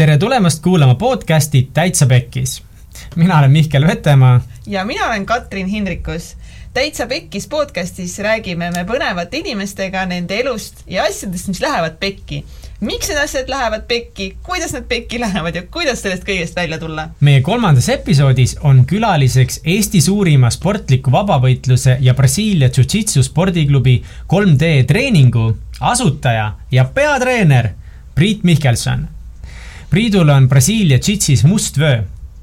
tere tulemast kuulama podcasti Täitsa Pekkis. mina olen Mihkel Vetemaa. ja mina olen Katrin Hindrikus. täitsa Pekkis podcastis räägime me põnevate inimestega nende elust ja asjadest, mis lähevad pekki. miks need asjad lähevad pekki, kuidas nad pekki lähevad ja kuidas sellest kõigest välja tulla? meie kolmandas episoodis on külaliseks Eesti suurima sportliku vabavõitluse ja Brasiilia Jiu-Jitsu spordiklubi 3D treeningu asutaja ja peatreener Priit Mihkelson Priidul on Brasiilia Jitsis must vöö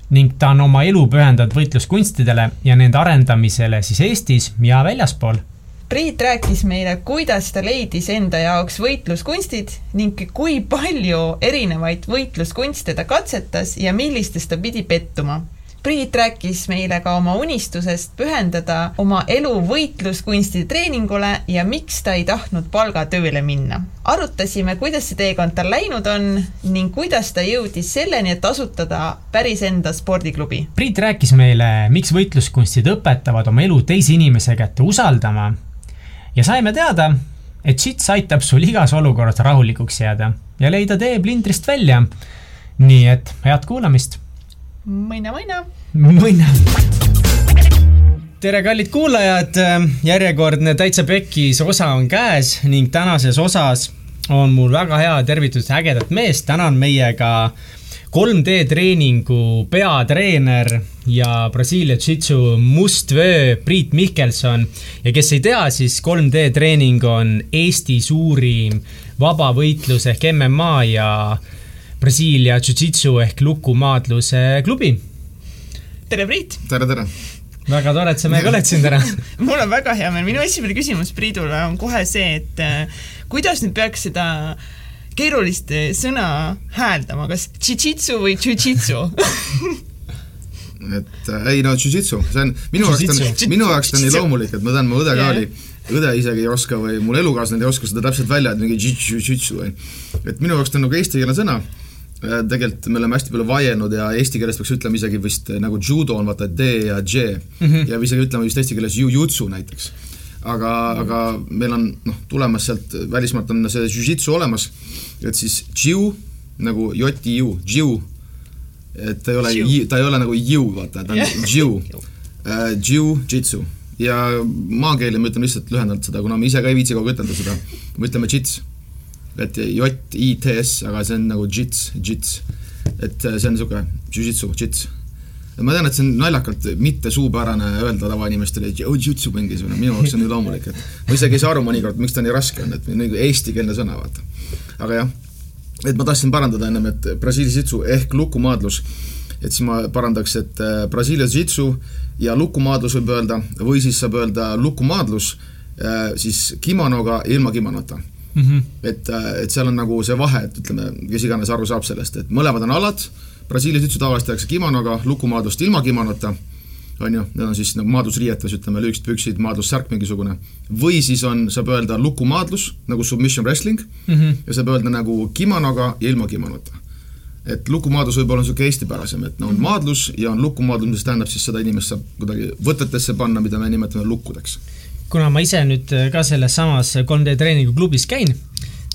ning ta on oma elu pühendanud võitluskunstidele ja nende arendamisele siis Eestis ja väljaspool. Priit rääkis meile, kuidas ta leidis enda jaoks võitluskunstid ning kui palju erinevaid võitluskunste ta katsetas ja millistes ta pidi pettuma Priit rääkis meile ka oma unistusest pühendada oma elu võitluskunsti treeningule ja miks ta ei tahtnud palgatööle minna. arutasime, kuidas see teekond tal läinud on ning kuidas ta jõudis selleni, et asutada päris enda spordiklubi. Priit rääkis meile, miks võitluskunstid õpetavad oma elu teise inimese kätte usaldama ja saime teada, et šits aitab sul igas olukorras rahulikuks jääda ja leida tee plindrist välja. nii et head kuulamist mõina, mõina. tere, kallid kuulajad, järjekordne Täitsa Pekkis osa on käes ning tänases osas on mul väga hea tervitada ägedat meest, täna on meiega 3D treeningu peatreener ja Brasiilia Jiu-Jitsu mustvöö Priit Mihkelson. ja kes ei tea, siis 3D treening on Eesti suurim vabavõitlus ehk MMA ja Brasiilia Jiu-Jitsu ehk lukumaadluse klubi. tere, Priit! tere, tere! väga tore, et sa meiega oled siin täna mul on väga hea meel, minu esimene küsimus Priidule on kohe see, et äh, kuidas nüüd peaks seda keerulist äh, sõna hääldama, kas jiu-jitsu või jiu-jitsu et äh, ei no jiu-jitsu, see on minu jaoks ta on, minu jaoks ta on nii loomulik, et ma tean, mu õde ka yeah. oli õde isegi ei oska või mul elukaaslane ei oska seda täpselt välja, et mingi jiu-jitsu või. et minu jaoks ta on nagu eestikeelne sõna tegelikult me oleme hästi palju vaielnud ja eesti keeles peaks ütlema isegi vist äh, nagu judo on vaata D ja J. Mm -hmm. ja isegi ütlema vist eesti keeles jujutsu näiteks. aga mm, -hmm. aga meil on noh, tulemas sealt välismaalt on see jujitsu olemas, et siis jiu nagu J-I-U, jiu, et ta ei ole, ta ei ole nagu jiu, vaata, ta on jiu. Äh, jiu-jitsu. Ja maakeeli me ütleme lihtsalt lühendanud seda, kuna me ise ka ei viitsi kogu aeg ütelda seda, me ütleme jits et J-I-T-S, aga see on nagu jits, jits. et äh, see on niisugune jujitsu, jits. ma tean, et see on naljakalt mitte suupärane öelda tavainimestele, et jujitsu mingisugune, minu jaoks on nii loomulik, et ma isegi ei saa aru mõnikord, miks ta nii raske on, et nagu eestikeelne sõna, vaata. aga jah, et ma tahtsin parandada ennem, et Brasiilia jitsu ehk lukumaadlus, et siis ma parandaks, et äh, Brasiilia jitsu ja lukumaadlus võib öelda, või siis saab öelda lukumaadlus äh, siis kimonoga ja ilma kimonota mm. -hmm. et, äh, et seal on nagu see vahe, et ütleme, kes iganes aru saab sellest, et mõlemad on alad, Brasiilias üldse tavaliselt tehakse kimonoga, lukumaadlust ilma kimonota, on ju, need on siis nagu maadlusriietes, ütleme, lühikesed püksid, maadlussärk mingisugune. või siis on, saab öelda lukumaadlus, nagu submission wrestling mm, -hmm. ja saab öelda nagu kimonoga ja ilma kimonota et lukumaadlus võib olla niisugune eestipärasem, et no on maadlus ja on lukumaadlus, mis tähendab siis seda inimest saab kuidagi võtetesse panna, mida me nimetame lukkudeks kuna ma ise nüüd äh, ka selles samas 3D treeningu klubis käin,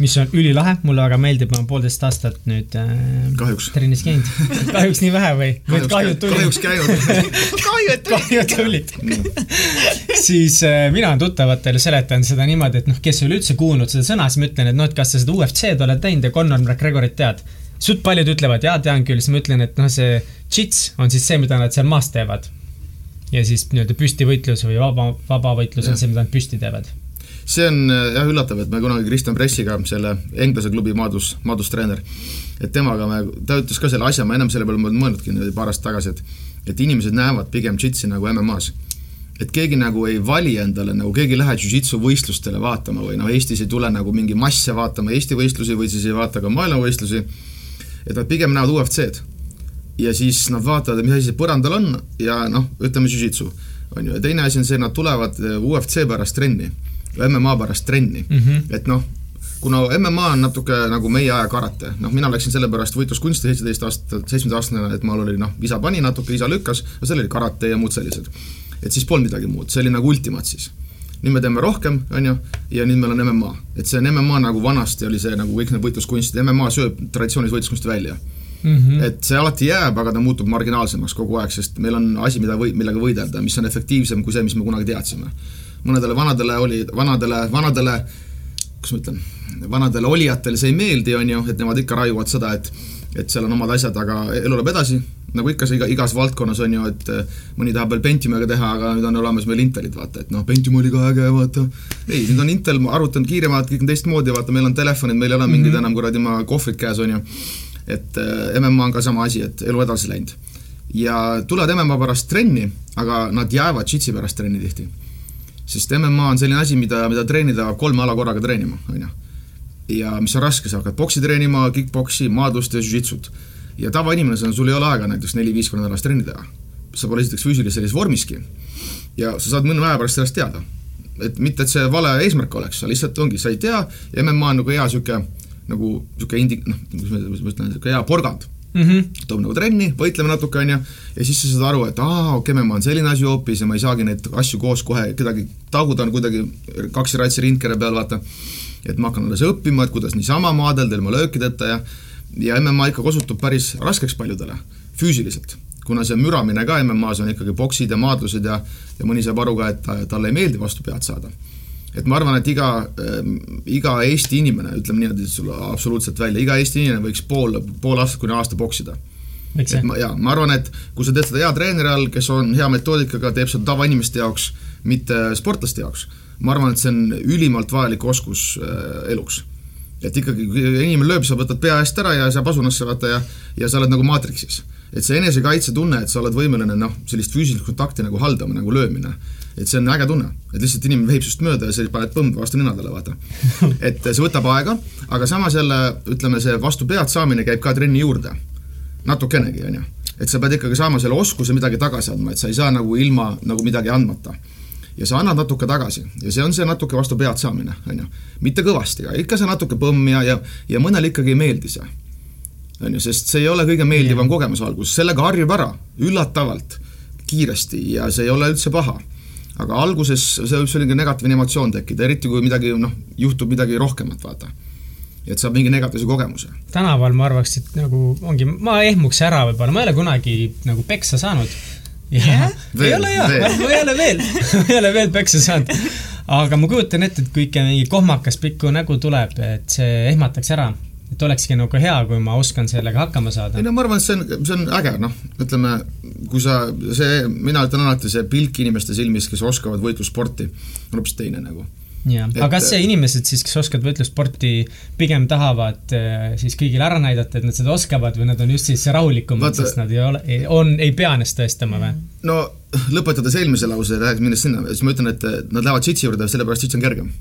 mis on ülilahe, mulle väga meeldib, ma olen poolteist aastat nüüd äh, kahjuks trennis käinud kahjuks nii vähe või? kahjud tulid. kahjuks käinud kahjud tulid. kahjud tulid siis äh, mina tuttavatele seletan seda niimoodi, et noh, kes ei ole üldse kuulnud seda sõna, siis ma ütlen, et noh, et kas sa seda UFC-d oled teinud ja Conor McGregorit tead. suht paljud ütlevad, jaa, tean küll, siis ma ütlen, et noh, see jits on siis see, mida nad seal maas teevad ja siis nii-öelda püstivõitlus või vaba, vabavõitlus on see, mida nad püsti teevad. See on jah üllatav, et me kunagi Kristjan Pressiga, selle Englase klubi maadlus, maadlustreener, et temaga me, ta ütles ka selle asja, ma ennem selle peale mõelnudki niimoodi paar aastat tagasi, et et inimesed näevad pigem džitsi nagu MM-as. et keegi nagu ei vali endale nagu, keegi ei lähe jujitsu võistlustele vaatama või noh, Eestis ei tule nagu mingi masse vaatama Eesti võistlusi või siis ei vaata ka maailmavõistlusi, et nad pigem näevad UFC-d ja siis nad vaatavad, mis asi see põrandal on ja noh, ütleme jujitsu, on ju, ja teine asi on see, nad tulevad eh, UFC pärast trenni, MMA pärast trenni mm, -hmm. et noh, kuna MMA on natuke nagu meie aja karate, noh, mina läksin sellepärast võitluskunsti seitseteist aastat, seitsmeteistaastane, et mul oli noh, isa pani natuke, isa lükkas, no seal oli karate ja muud sellised. et siis polnud midagi muud, see oli nagu ultimaat siis. nüüd me teeme rohkem, on ju, ja nüüd meil on MMA. et see on MMA nagu vanasti oli see nagu kõik need võitluskunstid, MMA sööb traditsioonilist võitluskunsti välja mm. -hmm. et see alati jääb, aga ta muutub marginaalsemaks kogu aeg, sest meil on asi, mida või, millega võidelda, mis on efektiivsem kui see, mis me kunagi teadsime. mõnedele vanadele oli, vanadele, vanadele, kuidas ma ütlen, vanadele olijatele see ei meeldi, on ju, et nemad ikka raiuvad seda, et et seal on omad asjad, aga elu läheb edasi, nagu ikka see iga, igas valdkonnas on ju, et eh, mõni tahab veel Pentiumiga teha, aga nüüd on olemas meil Intelid, vaata, et noh, Pentium oli ka äge, vaata. ei, nüüd on Intel arvutanud kiiremalt, kõik on teistmoodi, vaata, meil on telefonid, meil ei ole mingid mm -hmm. enam kuradi oma kohvrid käes, on ju et äh, MMA on ka sama asi, et elu edasi läinud. ja tulevad MMA pärast trenni, aga nad jäävad jitsi pärast trenni tihti. sest MMA on selline asi, mida, mida treenida kolme ala korraga treenima, on ju. ja mis on raske, sa hakkad boksi treenima, kick-poksi, maadlust ja jujitsut. ja tavainimesena sul ei ole aega näiteks neli-viis korda nädalas trenni teha. sa pole esiteks füüsiliselt sellises vormiski ja sa saad mõne aja pärast sellest teada. et mitte, et see vale eesmärk oleks, sa lihtsalt ongi, sa ei tea ja MMA on nagu hea niisugune nagu niisugune indi-, noh, kuidas ma ütlen, niisugune hea porgand mm. -hmm. toob nagu trenni, võitleme natuke, on ju, ja siis sa saad aru, et aa, okei okay,, ma olen selline asi hoopis ja ma ei saagi neid asju koos kohe kedagi taguda kuidagi kaks ratsi rindkere peal, vaata, et ma hakkan alles õppima, et kuidas niisama maadelda ilma löökideta ja ja MMA ikkagi osutub päris raskeks paljudele, füüsiliselt. kuna see müramine ka MM-as on ikkagi boksid ja maadlused ja ja mõni saab aru ka, et ta, talle ei meeldi vastu pead saada et ma arvan, et iga äh,, iga Eesti inimene, ütleme niimoodi sulle absoluutselt välja, iga Eesti inimene võiks pool, pool aastat kuni aasta poksida. et ma, jaa, ma arvan, et kui sa teed seda hea treeneri all, kes on hea metoodikaga, teeb seda tavainimeste jaoks, mitte sportlaste jaoks, ma arvan, et see on ülimalt vajalik oskus äh, eluks et ikkagi, kui inimene lööb, sa võtad pea eest ära ja sa pasunasse vaata ja ja sa oled nagu maatriksis. et see enesekaitsetunne, et sa oled võimeline noh, sellist füüsilist kontakti nagu haldama, nagu löömine et see on äge tunne, et lihtsalt inimene vehib sinust mööda ja sa paned põmm vastu nina talle, vaata. et see võtab aega, aga samas jälle ütleme, see vastu pead saamine käib ka trenni juurde. natukenegi, on ju. et sa pead ikkagi saama selle oskuse midagi tagasi andma, et sa ei saa nagu ilma nagu midagi andmata. ja sa annad natuke tagasi ja see on see natuke vastu pead saamine, on ju. mitte kõvasti, aga ikka see natuke põmm ja, ja, ja mõnele ikkagi ei meeldi see. on ju, sest see ei ole kõige meeldivam yeah. kogemus alguses, sellega harjub ära üllatavalt kiiresti ja see ei ole üldse paha aga alguses see võib selline negatiivne emotsioon tekkida, eriti kui midagi noh, juhtub midagi rohkemat, vaata. et saab mingi negatiivse kogemuse. tänaval ma arvaks, et nagu ongi, ma ehmuks ära võib-olla, ma ei ole kunagi nagu peksa saanud. ja veel, ei ole jaa, ma ei ole veel ma ei ole veel peksa saanud. aga ma kujutan ette, et kui ikka mingi kohmakas pikku nägu tuleb, et see ehmataks ära et olekski nagu hea, kui ma oskan sellega hakkama saada. ei no ma arvan, et see on, see on äge, noh, ütleme, kui sa, see, mina ütlen alati, see pilk inimeste silmis, kes oskavad võitlussporti, on hoopis teine nagu jah, aga kas see inimesed siis, kes oskavad võitlussporti, pigem tahavad eh, siis kõigile ära näidata, et nad seda oskavad või nad on just siis rahulikumad, sest nad ei ole, on, ei pea ennast tõestama või? no lõpetades eelmise lause läheks minnes sinna, siis ma ütlen, et nad lähevad sitsi juurde, sellepärast sits on kergem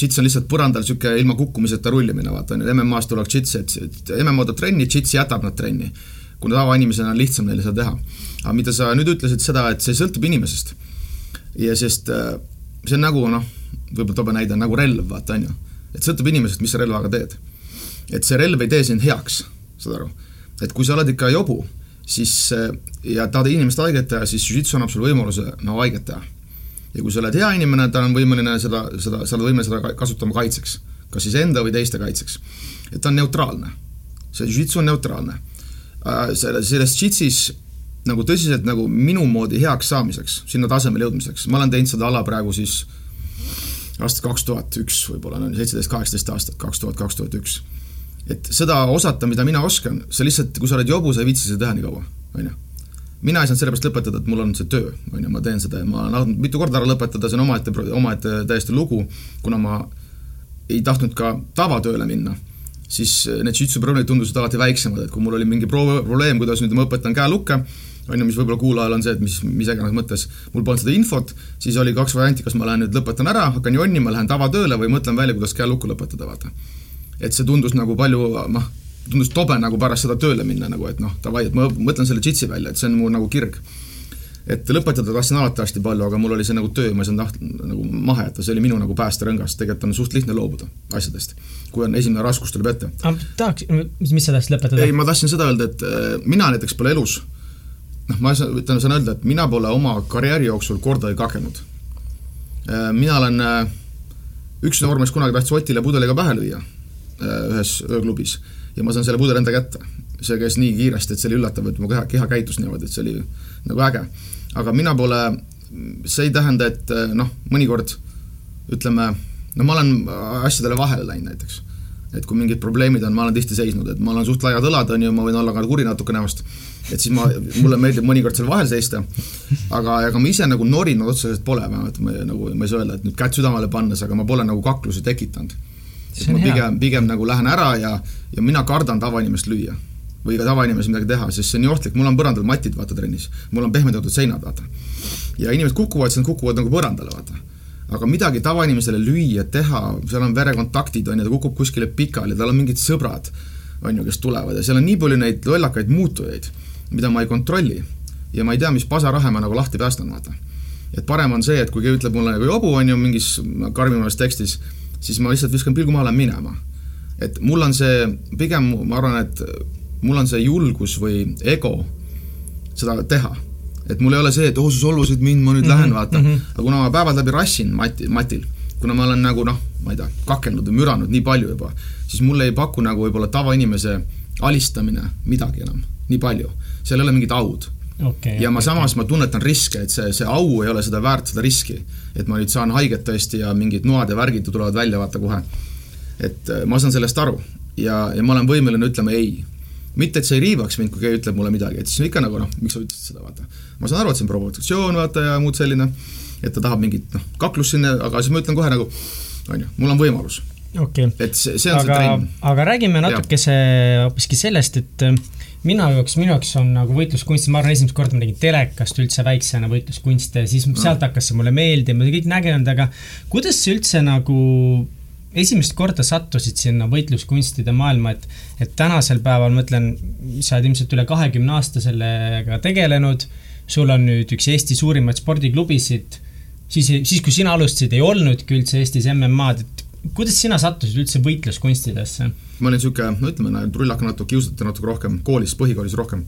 Jits on lihtsalt põrandal niisugune ilma kukkumiseta rullimine, vaata, on ju, MM-as tuleks Jits, et, et MM ootab trenni, Jits jätab nad trenni. kuna tavainimesena on lihtsam neile seda teha. aga mida sa nüüd ütlesid seda, et see sõltub inimesest. ja sest äh, see on nagu noh, võib-olla toome näide, nagu relv, vaata, on ju. et sõltub inimesest, mis sa relvaga teed. et see relv ei tee sind heaks, saad aru. et kui sa oled ikka jobu, siis äh, ja tahad inimest haiget teha, siis jujitsu annab sulle võimaluse no haiget teha ja kui sa oled hea inimene, ta on võimeline seda, seda, sa oled võimeline seda kasutama kaitseks. kas siis enda või teiste kaitseks. et ta on neutraalne. see jujitsu on neutraalne. Äh, selle, selles jitsis nagu tõsiselt nagu minu moodi heaks saamiseks, sinna tasemele jõudmiseks, ma olen teinud seda ala praegu siis aastast kaks tuhat üks võib-olla, on seitseteist, kaheksateist aastat, kaks tuhat, kaks tuhat üks. et seda osata, mida mina oskan, sa lihtsalt, kui sa oled jobu, sa ei viitsi seda teha nii kaua, on ju mina ei saanud sellepärast lõpetada, et mul on see töö, on ju, ma teen seda ja ma olen tahtnud mitu korda ära lõpetada, see on omaette, omaette täiesti lugu, kuna ma ei tahtnud ka tavatööle minna, siis need jitsu probleemid tundusid alati väiksemad, et kui mul oli mingi pro-, probleem, kuidas nüüd ma õpetan käelukke, on ju, mis võib-olla kuulajal on see, et mis, mis iganes mõttes, mul polnud seda infot, siis oli kaks varianti, kas ma lähen nüüd lõpetan ära, hakkan jonnima, lähen tavatööle või mõtlen välja, kuidas käelukku lõpetada, vaata. et see tundus nagu palju, noh, tundus tobe nagu pärast seda tööle minna nagu, et noh, davai, et ma mõtlen selle džitsi välja, et see on mu nagu kirg. et lõpetada tahtsin alati hästi palju, aga mul oli see nagu töö, ma ei saanud taht-, nagu maha jätta, see oli minu nagu päästerõngas, tegelikult on suht lihtne loobuda asjadest, kui on esimene raskus tuleb ette. tahaks, mis sa tahtsid lõpetada? ei, ma tahtsin seda öelda, et äh, mina näiteks pole elus, noh, ma ütlen, saan öelda, et mina pole oma karjääri jooksul kordagi kakelnud. Äh, mina olen, äh, üks noormees kunagi tahtis Otile pudeliga pähe lüüa ühes ööklubis ja ma saan selle pudeli enda kätte. see käis nii kiiresti, et see oli üllatav, et mu keha, keha käitus niimoodi, et see oli nagu äge. aga mina pole, see ei tähenda, et noh, mõnikord ütleme, no ma olen asjadele vahele läinud näiteks. et kui mingid probleemid on, ma olen tihti seisnud, et ma olen suht laiad õlad, on ju, ma võin olla ka kuri natukene vast, et siis ma, mulle meeldib mõnikord seal vahel seista, aga ega ma ise nagu norinud otseselt pole, vähemalt ma nagu, ma ei saa öelda, et nüüd kätt südamele pannes, aga ma pole nagu kaklusi tekitanud et ma pigem, pigem nagu lähen ära ja, ja mina kardan tavainimest lüüa või ka tavainimesel midagi teha, sest see on nii ohtlik, mul on põrandal matid, vaata trennis, mul on pehmendatud seinad, vaata. ja inimesed kukuvad, siis nad kukuvad nagu põrandale, vaata. aga midagi tavainimesele lüüa, teha, seal on verekontaktid, on ju, ta kukub kuskile pikali, tal on mingid sõbrad, on ju, kes tulevad ja seal on nii palju neid lollakaid muutujaid, mida ma ei kontrolli. ja ma ei tea, mis pasarahe ma nagu lahti päästan, vaata. et parem on see, et kui keegi ütleb mulle nagu jobu, on ju, mingis karmimas tekstis siis ma lihtsalt viskan pilgu maha, lähen minema. et mul on see, pigem ma arvan, et mul on see julgus või ego seda teha. et mul ei ole see, et oh, sa solvasid mind, ma nüüd mm -hmm, lähen, vaata mm. -hmm. aga kuna ma päevad läbi rassin Mati, Matil, kuna ma olen nagu noh, ma ei tea, kakelnud või müranud nii palju juba, siis mulle ei paku nagu võib-olla tavainimese alistamine midagi enam, nii palju. seal ei ole mingit aud okay,. ja ma samas, ma tunnetan riske, et see, see au ei ole seda väärt, seda riski. et ma nüüd saan haiget tõesti ja mingid noad ja värgid tulevad välja, vaata kohe. et äh, ma saan sellest aru ja, ja ma olen võimeline ütlema ei. mitte, et see ei riivaks mind, kui keegi ütleb mulle midagi, et siis ikka nagu noh, miks sa ütlesid seda, vaata. ma saan aru, et see on provokatsioon, vaata, ja muud selline, et ta tahab mingit noh, kaklust sinna, aga siis ma ütlen kohe nagu, on ju, mul on võimalus okay., et see, see on aga, see trenn. aga räägime natukese hoopiski sellest, et minu jaoks, minu jaoks on nagu võitluskunst, ma arvan, esimest korda ma tegin telekast üldse väiksena võitluskunste, siis no. sealt hakkas see mulle meeldima, kõik nägenud, aga kuidas sa üldse nagu esimest korda sattusid sinna võitluskunstide maailma, et, et tänasel päeval, ma ütlen, sa oled ilmselt üle kahekümne aasta sellega tegelenud, sul on nüüd üks Eesti suurimaid spordiklubisid, siis, siis kui sina alustasid, ei olnudki üldse Eestis MM-ad, et kuidas sina sattusid üldse võitluskunstidesse? ma olin niisugune, no ütleme, trullaka natuke, kiusati natuke rohkem, koolis, põhikoolis rohkem.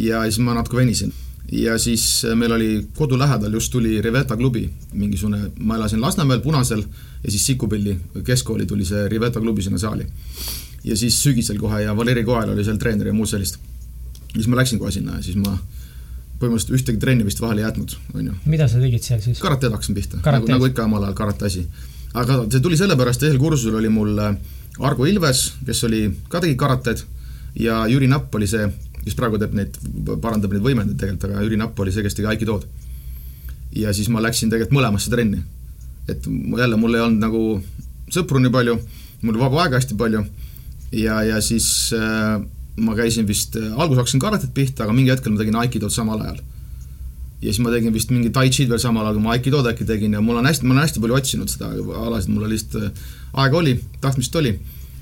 ja siis ma natuke venisin. ja siis äh, meil oli kodu lähedal just tuli Riveta klubi, mingisugune, ma elasin Lasnamäel, Punasel, ja siis Sikupilli keskkooli tuli see Riveta klubi sinna saali. ja siis sügisel kohe ja Valeri Koel oli seal treener ja muud sellist. ja siis ma läksin kohe sinna ja siis ma põhimõtteliselt ühtegi trenni vist vahele ei jätnud, on ju. mida sa tegid seal siis? karateed hakkasin pihta, nagu, nagu ikka omal ajal karate asi aga see tuli sellepärast, teisel kursusel oli mul äh, Argo Ilves, kes oli, ka tegi karated ja Jüri Napp oli see, kes praegu teeb neid, parandab neid võimendeid tegelikult, aga Jüri Napp oli see, kes tegi aikidood. ja siis ma läksin tegelikult mõlemasse trenni. et jälle mul ei olnud nagu sõpru nii palju, mul vaba aega hästi palju ja, ja siis äh, ma käisin vist, alguses hakkasin karatet pihta, aga mingi hetkel ma tegin aikidood samal ajal ja siis ma tegin vist mingi tai chi'd veel samal ajal, kui ma aikidood äkki tegin ja mul on hästi, ma olen hästi palju otsinud seda alasid, mul lihtsalt äh, aega oli, tahtmist oli.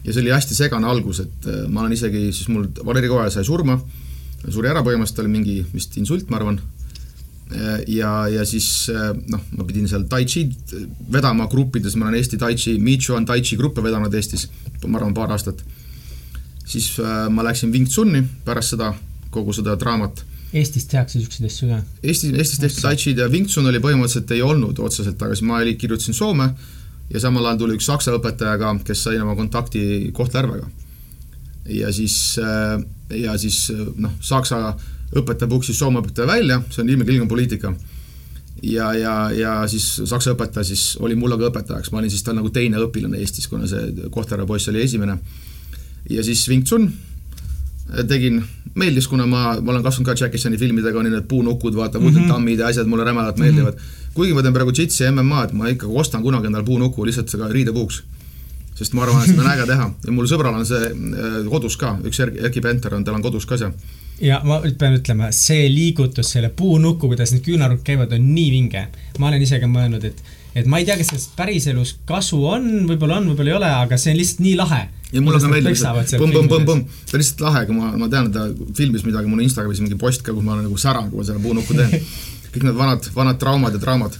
ja see oli hästi segane algus, et äh, ma olen isegi, siis mul Valeri Koja sai surma, suri ära põhimõtteliselt, oli mingi vist insult, ma arvan. Äh, ja, ja siis noh, ma pidin seal tai chi'd vedama gruppides, ma olen Eesti tai chi, Michuan tai chi gruppe vedanud Eestis, ma arvan, paar aastat. siis ma läksin Wing Tsun'i pärast seda, kogu seda draamat Eestis tehakse niisuguseid asju ka? Eesti, Eestis tehti tai chi'd ja Wing Chun oli põhimõtteliselt ei olnud otseselt, aga siis ma oli, kirjutasin Soome ja samal ajal tuli üks saksa õpetajaga, kes sai oma kontakti Kohtla-Järvega. ja siis, äh, ja siis noh, saksa õpetaja puksis Soome õpetaja välja, see on ilmekilgne poliitika. ja, ja, ja siis saksa õpetaja siis oli mulle ka õpetajaks, ma olin siis tal nagu teine õpilane Eestis, kuna see Kohtla-Järve poiss oli esimene. ja siis Wing Chun tegin, meeldis, kuna ma, ma olen kasvanud ka Jackie Chan'i filmidega, on ju need puunukud, vaata mm, -hmm. tammid ja asjad mulle rämedalt meeldivad mm. -hmm. kuigi ma teen praegu džitsi ja MMA-d, ma ikkagi ostan kunagi endale puunuku lihtsalt riidepuuks. sest ma arvan, et seda on äge teha ja mul sõbral on see äh, kodus ka, üks Erki Penter on, tal on kodus ka see. ja ma pean ütlema, see liigutus, selle puunuku, kuidas need küünarnukk käivad, on nii vinge. ma olen ise ka mõelnud, et et ma ei tea, kas sellest päriselus kasu on, võib-olla on, võib-olla ei ole, aga see on lihtsalt nii lahe. Ja mulle ka meeldib, et põmm-põmm-põmm-põmm, ta lihtsalt lahe, kui ma, ma tean, et ta filmis midagi, mul Instagramis mingi post ka, kus ma olen nagu säran, kui ma selle puunukku teen. kõik need vanad, vanad traumad ja draamad.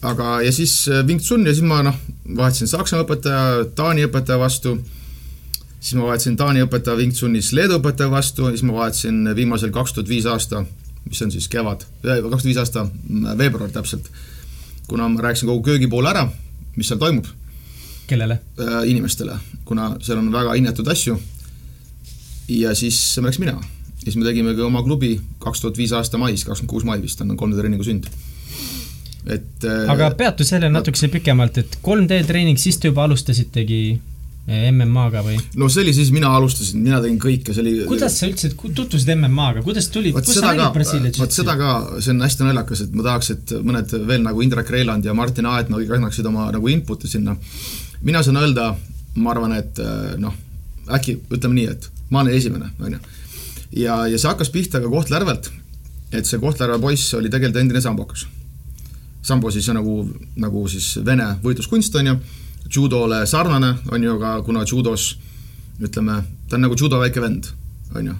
aga, ja siis äh, Wing Chun ja siis ma noh, vahetasin Saksa õpetaja, Taani õpetaja vastu, siis ma vahetasin Taani õpetaja Wing Chunis Leedu õpetaja vastu ja siis ma vahetasin viimasel kaks tuhat viis aasta, mis on siis kevad, kaks tuhat viis aasta veebruar täpselt kuna ma rääkisin kogu köögipoole ära, mis seal toimub. Kellele äh,? inimestele, kuna seal on väga inetud asju. ja siis läks minema. siis me tegimegi oma klubi kaks tuhat viis aasta mais, kakskümmend kuus mai vist on 3D treeningu sünd. et aga peatu sellele natukese pikemalt, et 3D treening, siis te juba alustasitegi MM-aga või? no see oli siis, mina alustasin, mina tegin kõike, see oli kuidas sa üldse tutvusid MM-aga, kuidas tuli, kus sa nägid Brasiiliat? vot seda ka, see on hästi naljakas, et ma tahaks, et mõned veel nagu Indrek Reiland ja Martin Aetma kõik annaksid oma nagu input'i sinna. Mina saan öelda, ma arvan, et noh, äkki ütleme nii, et ma olen esimene, on ju. ja, ja see hakkas pihta ka Kohtla-Järvelt, et see Kohtla-Järve poiss oli tegelikult endine sambokas. sambo siis nagu, nagu siis vene võitluskunst, on ju judole sarnane, on ju, aga kuna judos ütleme, ta on nagu judo väike vend, on ju.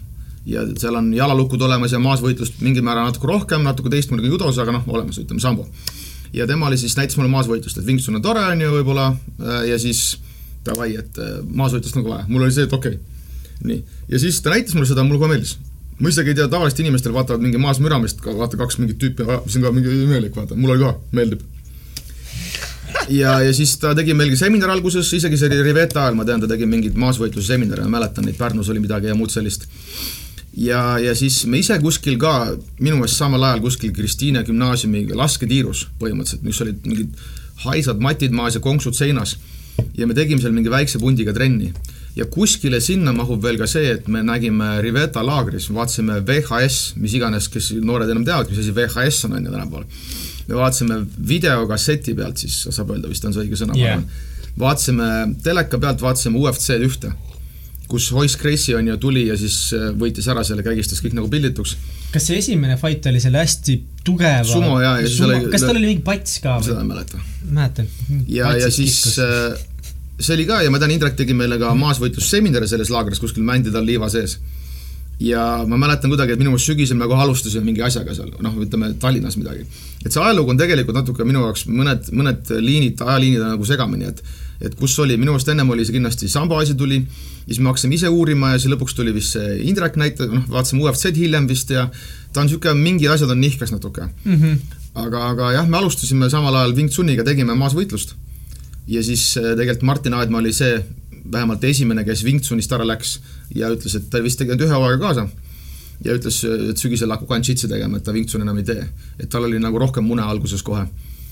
ja seal on jalalukud olemas ja maasvõitlust mingil määral natuke rohkem, natuke teistmoodi kui judos, aga noh, olemas, ütleme, sambo. Ja tema oli siis, näitas mulle maasvõitlust, et Wingsun on tore, on ju, võib-olla, äh, ja siis davai, et äh, maasvõitlust ka vaja, mul oli see, et okei okay.. nii, ja siis ta näitas mulle seda, mulle kohe meeldis. Ma isegi ei tea, tavaliselt inimestel vaatavad mingi maas müramist, vaata kaks mingit tüüpi, mis on ka mingi imelik, vaata, mul oli ka, meeldib. Ja, ja siis ta tegi meilgi seminar alguses, isegi see oli Riveta ajal, ma tean, ta tegi mingeid maasvõitluse seminare, ma mäletan neid, Pärnus oli midagi ja muud sellist. Ja, ja siis me ise kuskil ka, minu meelest samal ajal kuskil Kristiine gümnaasiumi lasketiirus põhimõtteliselt, mis olid mingid haisad matid maas ja konksud seinas. ja me tegime seal mingi väikse pundiga trenni. ja kuskile sinna mahub veel ka see, et me nägime Riveta laagris, vaatasime VHS, mis iganes, kes noored enam teavad, mis asi VHS on, on ju tänapäeval me vaatasime videokasseti pealt siis, saab öelda vist on see õige sõna yeah., vaatasime teleka pealt, vaatasime UFC-d ühte, kus Royce Gracie on ju tuli ja siis äh, võitis ära selle, kägistas kõik nagu pildituks. kas see esimene fight oli selle hästi tugeva sumo jaa, ja siis oli kas tal oli mingi pats ka või? seda ei mäleta. mäletan. ja, ja siis kiskus. Äh, see oli ka ja ma tean, Indrek tegi meile ka maasvõitlusseminari selles laagris kuskil mändi tal liiva sees ja ma mäletan kuidagi, et minu meelest sügisel me kohe alustasime mingi asjaga seal, noh, ütleme Tallinnas midagi. et see ajalugu on tegelikult natuke minu jaoks mõned, mõned liinid, ajaliinid on nagu segamini, et et kus oli, minu meelest ennem oli see kindlasti samba asi tuli, siis me hakkasime ise uurima ja siis lõpuks tuli vist see Indrek näite, noh, vaatasime UFC-d hiljem vist ja ta on niisugune, mingid asjad on nihkes natuke mm. -hmm. aga, aga jah, me alustasime samal ajal Wing Tsuniga, tegime maasvõitlust. ja siis äh, tegelikult Martin Aedma oli see, vähemalt esimene, kes Wing Tsunist ära läks ja ütles, et ta vist tegi ainult ühe hooaega kaasa ja ütles, et sügisel hakkab kanšitsi tegema, et ta Wing Tsun enam ei tee. et tal oli nagu rohkem mune alguses kohe.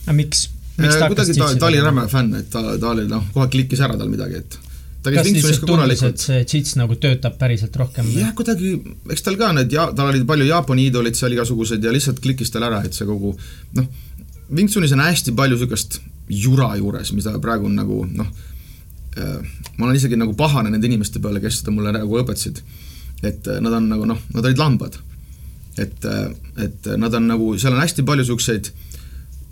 aga miks? Ta äh, hakkas ta, ta oli räme fänn, et ta, ta oli noh, kohe klikkis ära tal midagi, et ta käis Wingsunis ka korralikult. see džits nagu töötab päriselt rohkem? jah, kuidagi, eks tal ka need ja tal olid palju Jaapani iidolid seal igasugused ja lihtsalt klikkis tal ära, et see kogu noh, Wingsunis on hästi palju niisugust jura juures, mida praegu on nagu noh, Äh, ma olen isegi nagu pahane nende inimeste peale, kes seda mulle nagu õpetasid. et äh, nad on nagu noh, nad olid lambad. et, et nad on nagu, seal on hästi palju niisuguseid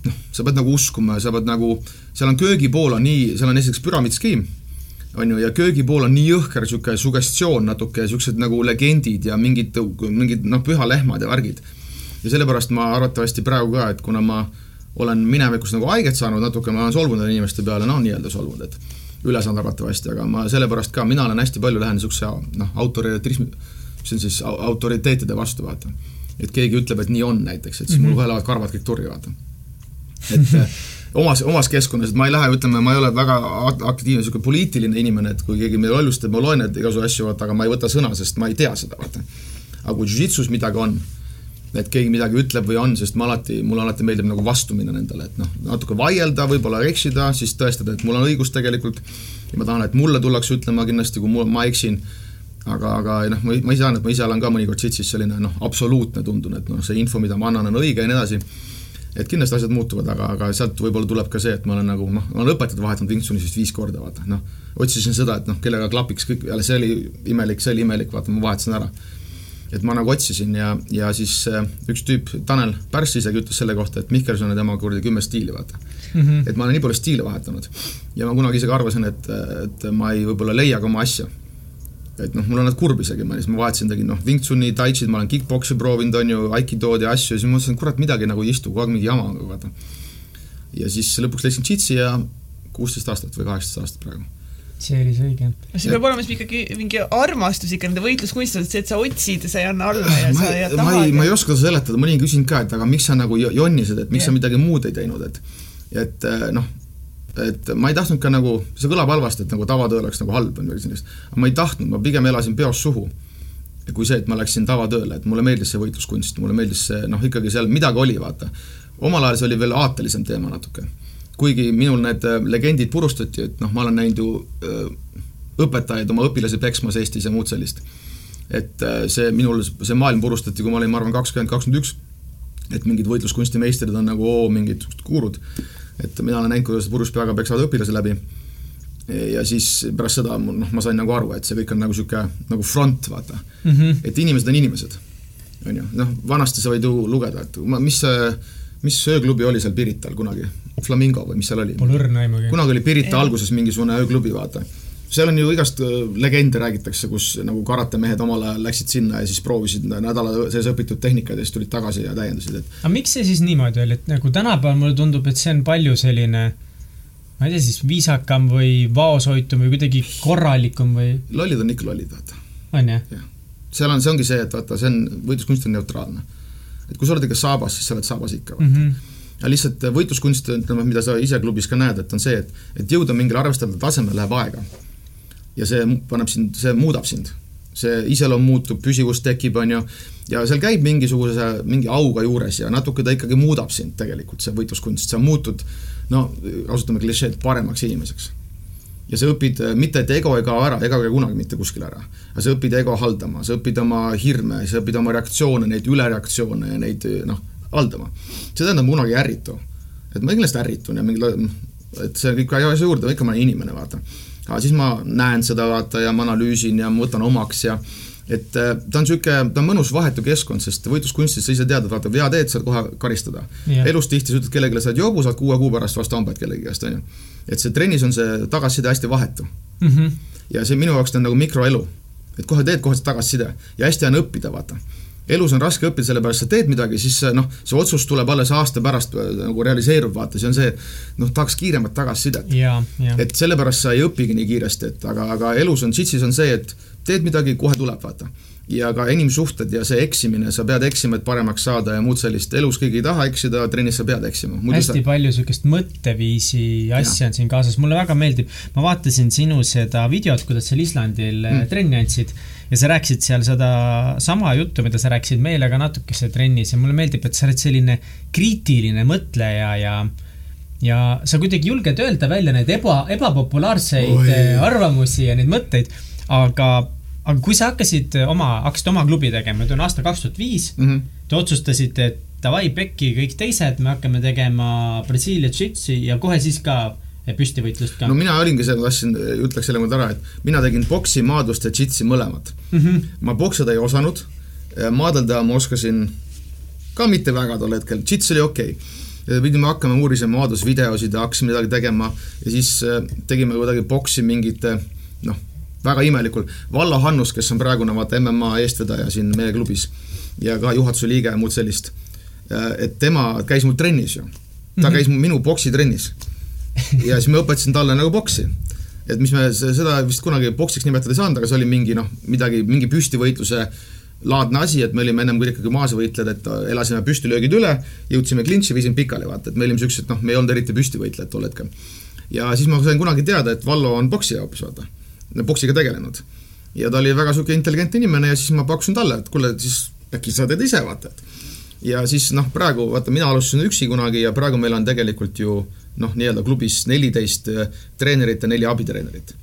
noh, sa pead nagu uskuma ja sa pead nagu, seal on köögipool on nii, seal on esiteks püramiidskeem, on ju, ja köögipool on nii jõhker niisugune sugestioon natuke, niisugused nagu legendid ja mingid, mingid noh, pühalehmad ja värgid. ja sellepärast ma arvatavasti praegu ka, et kuna ma olen minevikus nagu haiget saanud natuke, ma olen solvunud inimeste peale, noh, nii-öelda solvunud, et ülesanne arvatavasti, aga ma sellepärast ka, mina olen hästi palju lähen niisuguse noh, autoritarismi, mis on siis autoriteetide vastu, vaata. et keegi ütleb, et nii on näiteks, et siis mm -hmm. mul kohe lähevad karvad kõik turri, vaata. Et omas, omas keskkonnas, et ma ei lähe, ütleme, ma ei ole väga aktiivne niisugune poliitiline inimene, et kui keegi meil lollustab, ma loen neid igasugu asju, vaata, aga ma ei võta sõna, sest ma ei tea seda, vaata. aga kui jujitsus midagi on, et keegi midagi ütleb või on, sest ma alati, mulle alati meeldib nagu vastu minna nendele, et noh, natuke vaielda, võib-olla eksida, siis tõestada, et mul on õigus tegelikult ja ma tahan, et mulle tullakse ütlema kindlasti, kui mul, ma eksin, aga, aga noh, ma, ma ise tean, et ma ise olen ka mõnikord sitsis selline noh, absoluutne tundun, et noh, see info, mida ma annan, on õige ja nii edasi, et kindlasti asjad muutuvad, aga, aga sealt võib-olla tuleb ka see, et ma olen nagu noh, ma olen õpetajat vahetanud Wingsunis vist viis korda, vaata, noh, otsisin seda, et noh, kellega klapiks kõik, jälle see oli imelik, see oli imelik, vaata, ma vahetasin ära et ma nagu otsisin ja, ja siis äh, üks tüüp, Tanel Pärss isegi ütles selle kohta, et Mihkelson on tema kuradi kümme stiili, vaata mm. -hmm. et ma olen nii palju stiile vahetanud. ja ma kunagi isegi arvasin, et, et ma ei võib-olla leia ka oma asja. Et noh, mul on nad kurb isegi, ma siis ma vahetasin, tegin noh, Wing Chun'i, Tai Chi'd, ma olen kick-poksi proovinud, on ju, Aikidood ja asju ja siis ma mõtlesin, et kurat, midagi nagu ei istu, kogu aeg mingi jama, vaata. ja siis lõpuks leidsin Jitsi ja kuusteist aastat või kaheksateist aastat praegu see oli see õige. see peab olema siis ikkagi mingi armastus ikka nende võitluskunstidest, see, et sa otsid ja sa ei anna alla ja ma, sa ei taha. ma ei, ma ei oska seda seletada, ma olin küsinud ka, et aga miks sa nagu jonnisid, et miks yeah. sa midagi muud ei teinud, et et äh, noh, et ma ei tahtnud ka nagu, see kõlab halvasti, et nagu tavatöö oleks nagu halb või midagi sellist, aga ma ei tahtnud, ma pigem elasin peost suhu. kui see, et ma läksin tavatööle, et mulle meeldis see võitluskunst, mulle meeldis see noh, ikkagi seal midagi oli, vaata. omal ajal see oli veel aatelisem teema natuke. kuigi minul need äh, legendid purustati, et noh, ma olen näinud ju öö, õpetajaid oma õpilasi peksmas Eestis ja muud sellist. et see minul, see maailm purustati, kui ma olin, ma arvan, kakskümmend, kakskümmend üks, et mingid võitluskunstimeistrid on nagu oo, mingid kuurud. Et mina olen näinud, kuidas purjus peaga peksavad õpilasi läbi ja siis pärast seda noh, ma sain nagu aru, et see kõik on nagu niisugune nagu front, vaata mm. -hmm. et inimesed on inimesed, on ju, noh, vanasti sa võid ju lugeda, et ma, mis see, mis ööklubi oli seal Pirital kunagi, Flamingo või mis seal oli? Pole õrna aimugi. kunagi oli Pirita alguses mingisugune ööklubi, vaata. Seal on ju igast äh, legende räägitakse, kus nagu karatemehed omal ajal läksid sinna ja siis proovisid nädala sees õpitud tehnikaid ja siis tulid tagasi ja täiendasid, et aga miks see siis niimoodi oli, et nagu tänapäeval mulle tundub, et see on palju selline ma ei tea, siis viisakam või vaoshoitum või kuidagi korralikum või? lollid on ikka lollid, vaata. on jah? jah. seal on, see ongi see, et vaata, see on, võitluskunst on neutraalne. et kui sa oled ikka saabas, siis sa oled saabas ikka, vaata mm. -hmm ja lihtsalt võitluskunst, ütleme, mida sa ise klubis ka näed, et on see, et, et jõuda mingile arvestataval tasemele läheb aega. Ja see paneb sind, see muudab sind. see iseloom muutub, püsivus tekib, on ju, ja seal käib mingisuguse, mingi auga juures ja natuke ta ikkagi muudab sind tegelikult, see võitluskunst, sa muutud no kasutame klišeed, paremaks inimeseks. ja sa õpid, äh, mitte et ego ei kao ära, ego ei kao kunagi mitte kuskile ära, aga sa õpid ego haldama, sa õpid oma hirme, sa õpid oma reaktsioone, neid ülereaktsioone ja neid noh, haldama. see tähendab kunagi ei ärritu. et ma kindlasti ärritun ja mingi, et see kõik asja juurde, ikka ma olen inimene, vaata. Aga siis ma näen seda, vaata, ja ma analüüsin ja ma võtan omaks ja et äh, ta on niisugune, ta on mõnus vahetu keskkond, sest võitluskunstis sa ise tead, et vaata, vea teed, saad kohe karistada yeah.. elus tihti sa ütled kellelegi, sa oled jobu, saad kuue kuu pärast vastu hambaid kellegi käest, on ju. et see trennis on see tagasiside hästi vahetu mm. -hmm. ja see minu jaoks ta on nagu mikroelu. et kohe teed, kohe tagasiside ja hästi on õppida, vaata elus on raske õppida, sellepärast sa teed midagi, siis noh, see otsus tuleb alles aasta pärast äh, nagu realiseerub, vaata, see on see, noh, tahaks kiiremat tagasisidet. et sellepärast sa ei õpigi nii kiiresti, et aga, aga elus on, džitsis on see, et teed midagi, kohe tuleb, vaata. Ja ka inimsuhted ja see eksimine, sa pead eksima, et paremaks saada ja muud sellist, elus keegi ei taha eksida, trennis sa pead eksima. hästi sa... palju niisugust mõtteviisi asja on siin kaasas, mulle väga meeldib, ma vaatasin sinu seda videot, kuidas sa Islandil mm. trenni andsid ja sa rääkisid seal seda sama juttu, mida sa rääkisid meile ka natukese trennis ja mulle meeldib, et sa oled selline kriitiline mõtleja ja ja sa kuidagi julged öelda välja neid eba, ebapopulaarseid Oi. arvamusi ja neid mõtteid, aga aga kui sa hakkasid oma, hakkasid oma klubi tegema, nüüd on aasta kaks tuhat viis, mhm. te otsustasite, et davai, Pekki, kõik teised, me hakkame tegema Brasiilia džitsi ja kohe siis ka püstivõitlust ka. no mina olingi ma tahtsin, ütleks selle nüüd ära, et mina tegin boksi, maadlust ja džitsi mõlemat mm. -hmm. ma boksida ei osanud, maadelda ma oskasin ka mitte väga tol hetkel, džits oli okei okay pidime hakkama uurisema maadlusvideosid ja hakkasime midagi tegema ja siis äh, tegime kuidagi boksi mingite noh, väga imelikul, Vallo Hannus, kes on praegune vaata MMA eestvedaja siin meie klubis ja ka juhatuse liige ja muud sellist, äh, et tema käis mul trennis ju. ta -hmm. käis minu poksitrennis. ja siis ma õpetasin talle nagu poksi. et mis me seda vist kunagi poksiks nimetada ei saanud, aga see oli mingi noh, midagi, mingi püstivõitluse laadne asi, et me olime ennem kui ikkagi maasvõitlejad, et elasime püstilöögid üle, jõudsime klintši, viisime pikali, vaata, et me olime siuksed, noh, me ei olnud eriti püstivõitlejad tol hetkel. ja siis ma sain kunagi teada, et Vallo on poksija hoopis, vaata poksiga tegelenud. ja ta oli väga niisugune intelligentne inimene ja siis ma pakkusin talle, et kuule, siis äkki sa teed ise, vaata, et ja siis noh, praegu vaata, mina alustasin üksi kunagi ja praegu meil on tegelikult ju noh, nii-öelda klubis neliteist äh, treenerit ja neli abitreenerit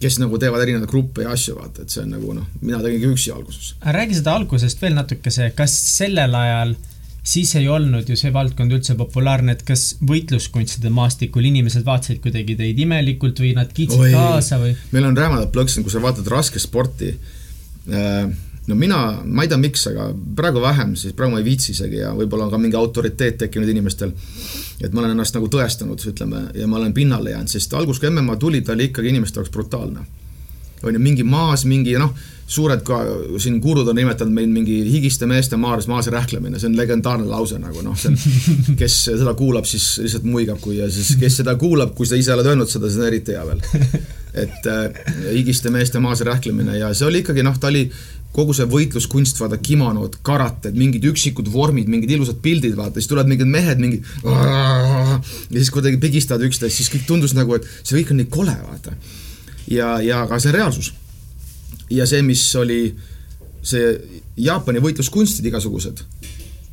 kes nagu teevad erinevaid gruppe ja asju, vaata, et see on nagu noh, mina tegingi üksi alguses. räägi seda algusest veel natukese, kas sellel ajal äh, siis ei olnud ju see valdkond üldse populaarne, et kas võitluskunstide maastikul inimesed vaatasid kuidagi teid imelikult või nad kiitsid Oi, kaasa või? meil on räämadad plõksunud, kui sa vaatad raskesporti äh,, no mina, ma ei tea, miks, aga praegu vähem, siis praegu ma ei viitsi isegi ja võib-olla on ka mingi autoriteet tekkinud inimestel, et ma olen ennast nagu tõestanud, ütleme, ja ma olen pinnale jäänud, sest algus, kui MMA tuli, ta oli ikkagi inimeste jaoks brutaalne. On ju, mingi maas, mingi noh, suured ka siin gurud on nimetanud meid mingi higiste meeste maas, maas rähklemine, see on legendaarne lause nagu noh, see on, kes seda kuulab, siis lihtsalt muigab, kui ja siis, kes seda kuulab, kui sa ise oled öelnud seda, see on eriti hea veel. et äh, higiste meeste maas rähklemine ja see oli ikkagi noh, ta oli kogu see võitluskunst, vaata, kimonod, karated, mingid üksikud vormid, mingid ilusad pildid, vaata, siis tulevad mingid mehed, mingi ja siis kuidagi pigistavad üksteist, siis kõik tundus nagu, et see kõik on nii kole, vaata. Ja, ja aga see reaalsus ja see, mis oli see Jaapani võitluskunstid igasugused,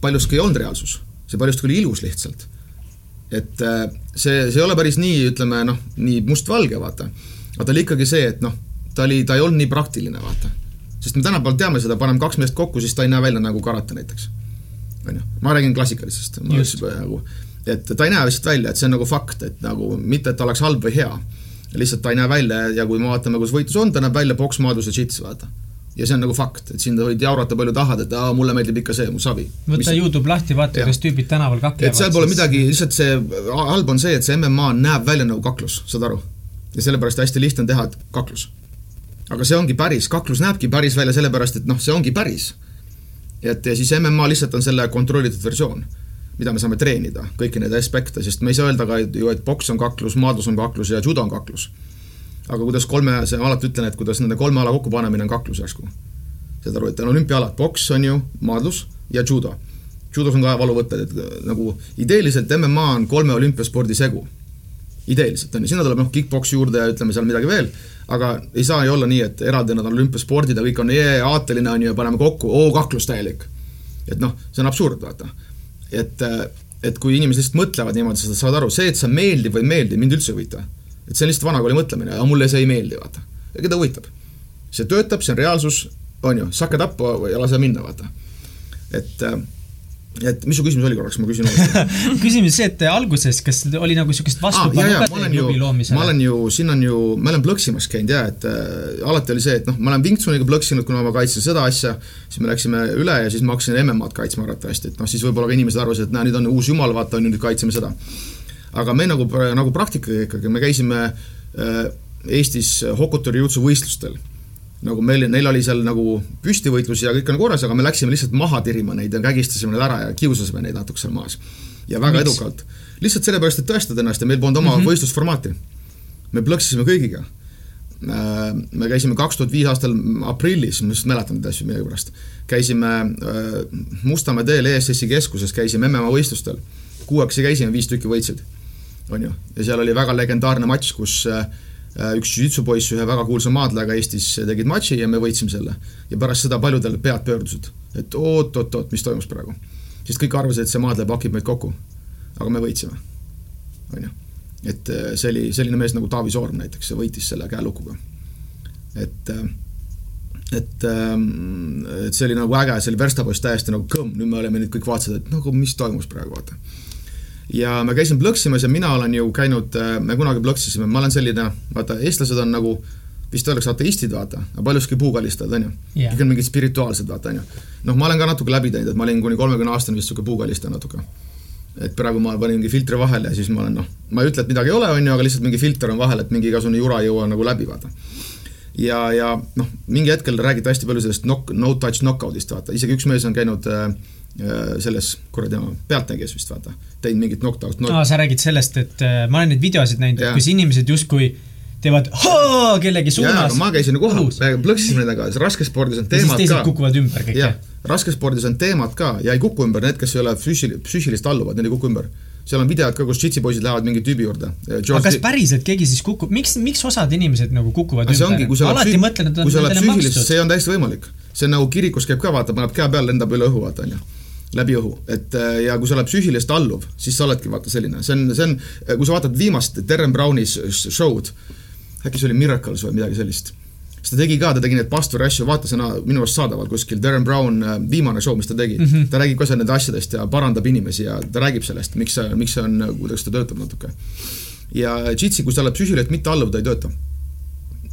paljuski ei olnud reaalsus, see paljuski oli ilus lihtsalt. et äh, see, see ei ole päris nii, ütleme noh, nii mustvalge, vaata. aga ta oli ikkagi see, et noh, ta oli, ta ei olnud nii praktiline, vaata. sest me tänapäeval teame seda, paneme kaks meest kokku, siis ta ei näe välja nagu karate näiteks. on ju, ma räägin klassikalisest, nagu, et ta ei näe lihtsalt välja, et see on nagu fakt, et nagu mitte, et ta oleks halb või hea lihtsalt ta ei näe välja ja kui me vaatame, kus võitlus on, ta näeb välja poks, maadlus ja džits, vaata ja see on nagu fakt, et siin võid jaurata palju tahad, et aa, mulle meeldib ikka see, mu savi. võta. Youtube lahti, vaata, kuidas tüübid tänaval kaklevad. et seal pole siis... midagi, lihtsalt see halb on see, et see MMA näeb välja nagu kaklus, saad aru? ja sellepärast hästi lihtne on teha kaklus. aga see ongi päris, kaklus näebki päris välja sellepärast, et noh, see ongi päris. et ja siis MMA lihtsalt on selle kontrollitud versioon, mida me saame treenida, kõiki neid aspekte, sest me ei saa öelda ka ju, et poks on kaklus, maadlus on kaklus ja judo on kaklus aga kuidas kolme, see ma alati ütlen, et kuidas nende kolme ala kokkupanemine on kaklus järsku. saad aru, et on olümpiaalad, poks on ju, maadlus ja judo. judos on ka valuvõtted, et nagu ideeliselt MMA on kolme olümpiaspordi segu. ideeliselt on ju, sinna tuleb noh, kick-poks juurde ja ütleme seal midagi veel, aga ei saa ju olla nii, et eraldi nad on olümpiaspordid ja kõik on jee, aateline on ju ja paneme kokku, oo, kaklus täielik. et noh, see on absurd, vaata. Et, et kui inimesed lihtsalt mõtlevad niimoodi, sa saad aru, see, et see meeldib või ei meeldi, mind üldse ei huvita et see on lihtsalt vanakooli mõtlemine, aga mulle see ei meeldi, vaata. keda huvitab? see töötab, see on reaalsus, on ju, suck it up ja lase minna, vaata. et äh, et mis su küsimus oli korraks, ma küsin uuesti küsimus see, et alguses, kas oli nagu niisugust vastupanu ah, ka teie klubi loomisele? ma olen ju, siin on ju, ma olen plõksimas käinud jaa, et äh, alati oli see, et noh, ma olen Wingtsuniga plõksinud, kuna ma kaitsen seda asja, siis me läksime üle ja siis ma hakkasin MM-ad kaitsma arvatavasti, et noh, siis võib-olla ka inimesed arvasid, et näe, nüüd on uus jumal, vaata, on ju, nüüd kaitseme seda aga me nagu, nagu praktikaga ikkagi, me käisime äh, Eestis Hokuturi jutsu võistlustel. Nagu meil, neil oli seal nagu püstivõitlus ja kõik on korras, aga me läksime lihtsalt maha tirima neid ja kägistasime neid ära ja kiusasime neid natuke seal maas. ja väga Miks? edukalt. lihtsalt sellepärast, et tõestada ennast ja meil polnud oma mm -hmm. võistlusformaati. me plõksisime kõigiga äh, me käisime kaks tuhat viis aastal aprillis, ma just mäletan neid asju millegipärast, käisime äh, Mustamäe teel ESS-i keskuses, käisime MMA võistlustel. kuuekesi käisime, viis tükki võitsid on ju, ja seal oli väga legendaarne matš, kus äh, üks jiu-jitsu poiss ühe väga kuulsa maadlejaga Eestis tegid matši ja me võitsime selle. ja pärast seda paljudel pead pöördusid, et oot-oot-oot, mis toimus praegu. sest kõik arvasid, et see maadleja pakib meid kokku. aga me võitsime, on ju. et äh, see oli selline mees nagu Taavi Soorm näiteks, võitis selle käelukuga. et äh, et, ähm, et see oli nagu äge, see oli verstapost täiesti nagu kõmm, nüüd me oleme nüüd kõik vaatasid, et nagu mis toimus praegu, vaata ja me käisime plõksimas ja mina olen ju käinud, äh, me kunagi plõksisime, ma olen selline, vaata, eestlased on nagu vist öeldakse ateistid, vaata, aga paljuski puukallistajad, on ju yeah.. kõik on mingid spirituaalsed, vaata, on ju. noh, ma olen ka natuke läbi teinud, et ma olin kuni kolmekümne aastane vist niisugune puukallistaja natuke. et praegu ma panin mingi filtri vahele ja siis ma olen noh, ma ei ütle, et midagi ei ole, on ju, aga lihtsalt mingi filter on vahel, et mingi igasugune jura ei jõua nagu läbi, vaata. ja, ja noh, mingi hetkel räägiti hästi palju sellest knock, no touch knockout'ist, vaata, isegi üks mees on käinud Äh, selles kuradi oma Pealtnägijas vist vaata, teinud mingit knockdown'it no.. aa, sa räägid sellest, et äh, ma olen neid videosid näinud, kus inimesed justkui teevad hoo kellegi suunas. ma käisin kohal, plõksisime nendega, raskespordis on teemad ka. teised kukuvad ümber kõik, jah? raskespordis on teemad ka ja ei kuku ümber need, kes ei ole füüsil-, psüühilist alluvad, need ei kuku ümber seal on videod ka, kus džitsipoisid lähevad mingi tüübi juurde. aga kas päriselt keegi siis kukub, miks, miks osad inimesed nagu kukuvad ümber? alati mõtlen, et on nendele makstud. see on täiesti võimalik. see on nagu kirikus käib ka, vaata, paneb käe peale, lendab üle õhu, vaata, onju läbi õhu, et äh, ja kui sa oled psüühiliselt alluv, siis sa oledki vaata selline, see on, see on, kui sa vaatad viimast Darren Browni show'd, äkki see oli Miracles või midagi sellist, siis ta tegi ka, ta tegi neid pastori asju, vaata on minu arust saadaval kuskil, Darren Brown, äh, viimane show, mis ta tegi. Mm, -hmm. ta räägib ka seal nende asjadest ja parandab inimesi ja ta räägib sellest, miks see, miks see on, kuidas ta töötab natuke. ja Jitsi, kui sa oled psüühiliselt mitte alluv, ta ei tööta.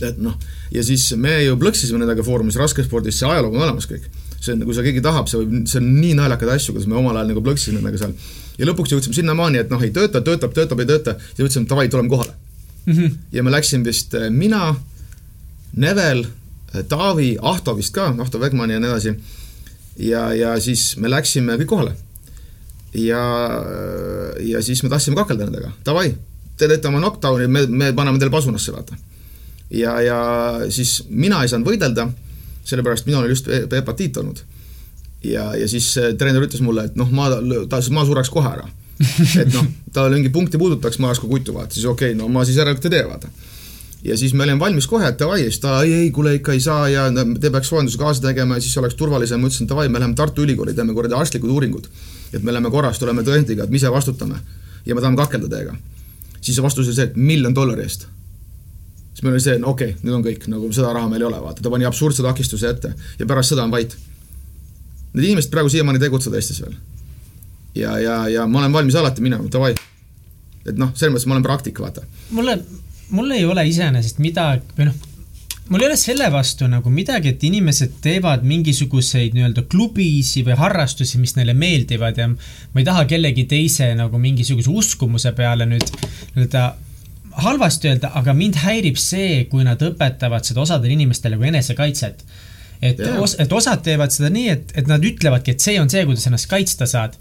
Et noh, ja siis me ju plõksisime nendega Foorumis, raskespordis see ajalugu on olemas kõik see on, kui sa keegi tahab, see võib, see on nii naljakad asju, kuidas me omal ajal nagu plõksisime nendega seal. ja lõpuks jõudsime sinnamaani, et noh, ei tööta, töötab, töötab, ei tööta, siis mõtlesime, davai, tuleme kohale mm. -hmm. ja me läksime vist äh, mina, Nevel, äh, Taavi, Ahto vist ka, Ahto Vegman ja nii edasi. ja, ja siis me läksime kõik kohale. ja, äh, ja siis me tahtsime kakelda nendega, davai, te teete oma knockdown'i, me, me paneme teile pasunasse, vaata. ja, ja siis mina ei saanud võidelda sellepärast minul oli just hepatiit olnud. ja, ja siis treener ütles mulle, et noh, ma, ta, ma sureks kohe ära. et noh, tal mingi punkti puudutaks, ma oleks ka kutu, vaata, siis okei okay,, no ma siis järelikult ei tee, vaata. ja siis me olime valmis kohe, et davai, siis ta ei, ei, kuule ikka ei saa ja te peaks soojenduse kaasa tegema ja siis oleks turvalisem, ma ütlesin davai, me läheme Tartu Ülikooli, teeme kuradi arstlikud uuringud. et me läheme korras, tuleme tõendiga, et me ise vastutame ja me tahame kakelda teiega. siis vastus oli see, et miljon dollari eest. Siis meil oli see, no okei okay,, nüüd on kõik, nagu seda raha meil ei ole, vaata, ta pani absurdse takistuse ette ja pärast seda on vait. Need inimesed praegu siiamaani tegutsevad Eestis veel. ja, ja, ja ma olen valmis alati minema, davai. et noh, selles mõttes ma olen praktik, vaata. mulle mul ei ole iseenesest midagi, või noh, mul ei ole selle vastu nagu midagi, et inimesed teevad mingisuguseid nii-öelda klubisi või harrastusi, mis neile meeldivad ja ma ei taha kellegi teise nagu mingisuguse uskumuse peale nüüd nii-öelda halvasti öelda, aga mind häirib see, kui nad õpetavad seda osadele inimestele kui enesekaitset. et yeah., os, et osad teevad seda nii, et, et nad ütlevadki, et see on see, kuidas ennast kaitsta saad.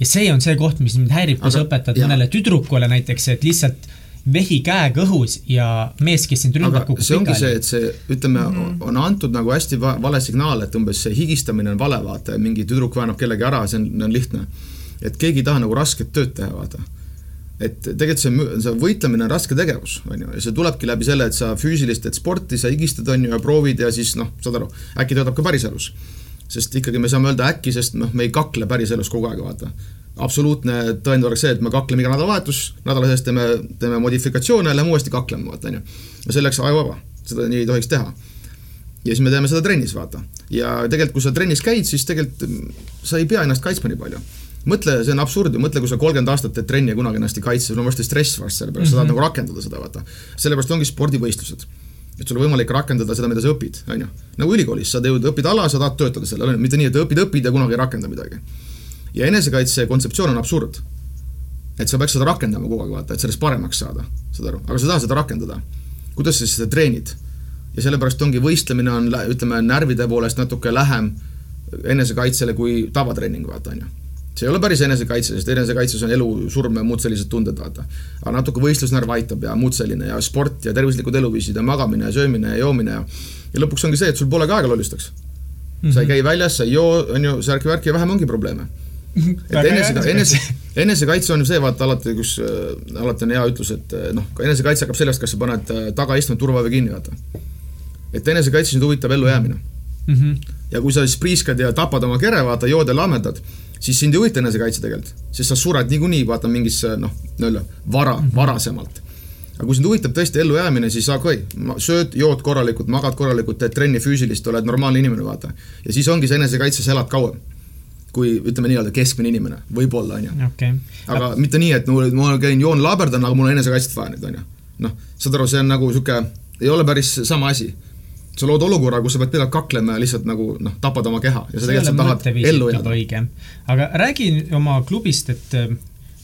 ja see on see koht, mis mind häirib, kui sa õpetad yeah. mõnele tüdrukule näiteks, et lihtsalt vehi käega õhus ja mees, kes sind ründab, kukub see ongi see, et see, ütleme mm, -hmm. on antud nagu hästi va vale signaal, et umbes see higistamine on vale, vaata, mingi tüdruk väänab kellegi ära, see on, on lihtne. et keegi ei taha nagu rasket tööd teha, vaata. Et tegelikult see, see võitlemine on raske tegevus, on ju, ja see tulebki läbi selle, et sa füüsilist teed sporti, sa higistad, on ju, ja proovid ja siis noh, saad aru, äkki töötab ka päriselus. sest ikkagi me saame öelda äkki, sest noh, me ei kakle päriselus kogu aeg, vaata absoluutne tõend oleks see, et me kakleme iga nädalavahetus, nädala sees teeme, teeme modifikatsioone ja lähme uuesti kaklema, vaata on ju. ja selleks ajuvaba, seda nii ei tohiks teha. ja siis me teeme seda trennis, vaata. ja tegelikult, kui sa trennis käid, siis tegelikult sa ei pea ennast kaitsma nii palju. Mõtle, see on absurd ju, mõtle, kui sa kolmkümmend aastat teed trenni ja kunagi ennast ei kaitse, sul on varsti stress varsti selle pärast mm, -hmm. sa tahad mhm. nagu rakendada seda, vaata. sellepärast ongi spordivõistlused et sul on võimalik rakendada seda, mida sa õpid, on ju. nagu ülikoolis, sa teed, õpid ala, sa tahad töötada selle, mitte nii, et õpid, õpid ja kunagi ei rakenda midagi ja enesekaitse kontseptsioon on absurd. et sa peaks seda rakendama kogu aeg, vaata, et sellest paremaks saada, saad aru, aga sa tahad seda rakendada. kuidas sa seda treenid? ja sellepärast ongi võistlemine on, ütleme, närvide poolest natuke lähem enesekaitsele kui tavatreening, vaata, on ju. See ei ole päris enesekaitse, sest enesekaitses on elu, surm ja muud sellised tunded, vaata. aga natuke võistlusnärv aitab ja muud selline ja sport ja tervislikud eluviisid ja magamine ja söömine ja joomine ja ja lõpuks ongi see, et sul pole ka aega lollistaks mm. -hmm. sa ei käi väljas, sa ei joo, on ju, särki-värki ja vähem ongi probleeme et enese, enese, enesekaitse on ju see, vaata alati, kus äh,, alati on hea ütlus, et äh, noh, enesekaitse hakkab sellest, kas sa paned äh, tagaistmed turvavöö kinni, vaata. et enesekaitse sind huvitab ellujäämine mm. -hmm. ja kui sa siis priiskad ja tapad oma kere, vaata, jood ja lammendad, siis sind ei huvita enesekaitse tegelikult, sest sa sured niikuinii, vaata, mingisse noh, nii-öelda vara mm, -hmm. varasemalt. aga kui sind huvitab tõesti ellujäämine, siis okei okay,, sööd, jood korralikult, magad korralikult, teed trenni füüsilist, oled normaalne inimene, vaata. ja siis ongi see enesekaitses, elad kauem kui ütleme nii-öelda keskmine inimene, võib-olla, on ju. aga ja. mitte nii, et no ma käin, joon laaberdan, aga mul on enesekaitset vaja nüüd, on ju. noh, saad aru, see on nagu niisugune, ei ole päris sama asi. Sa lood olukorra, kus sa pead pidevalt kaklema ja lihtsalt nagu noh, tapad oma keha ja sa tegelikult tahad ellu jääda. aga räägi oma klubist, et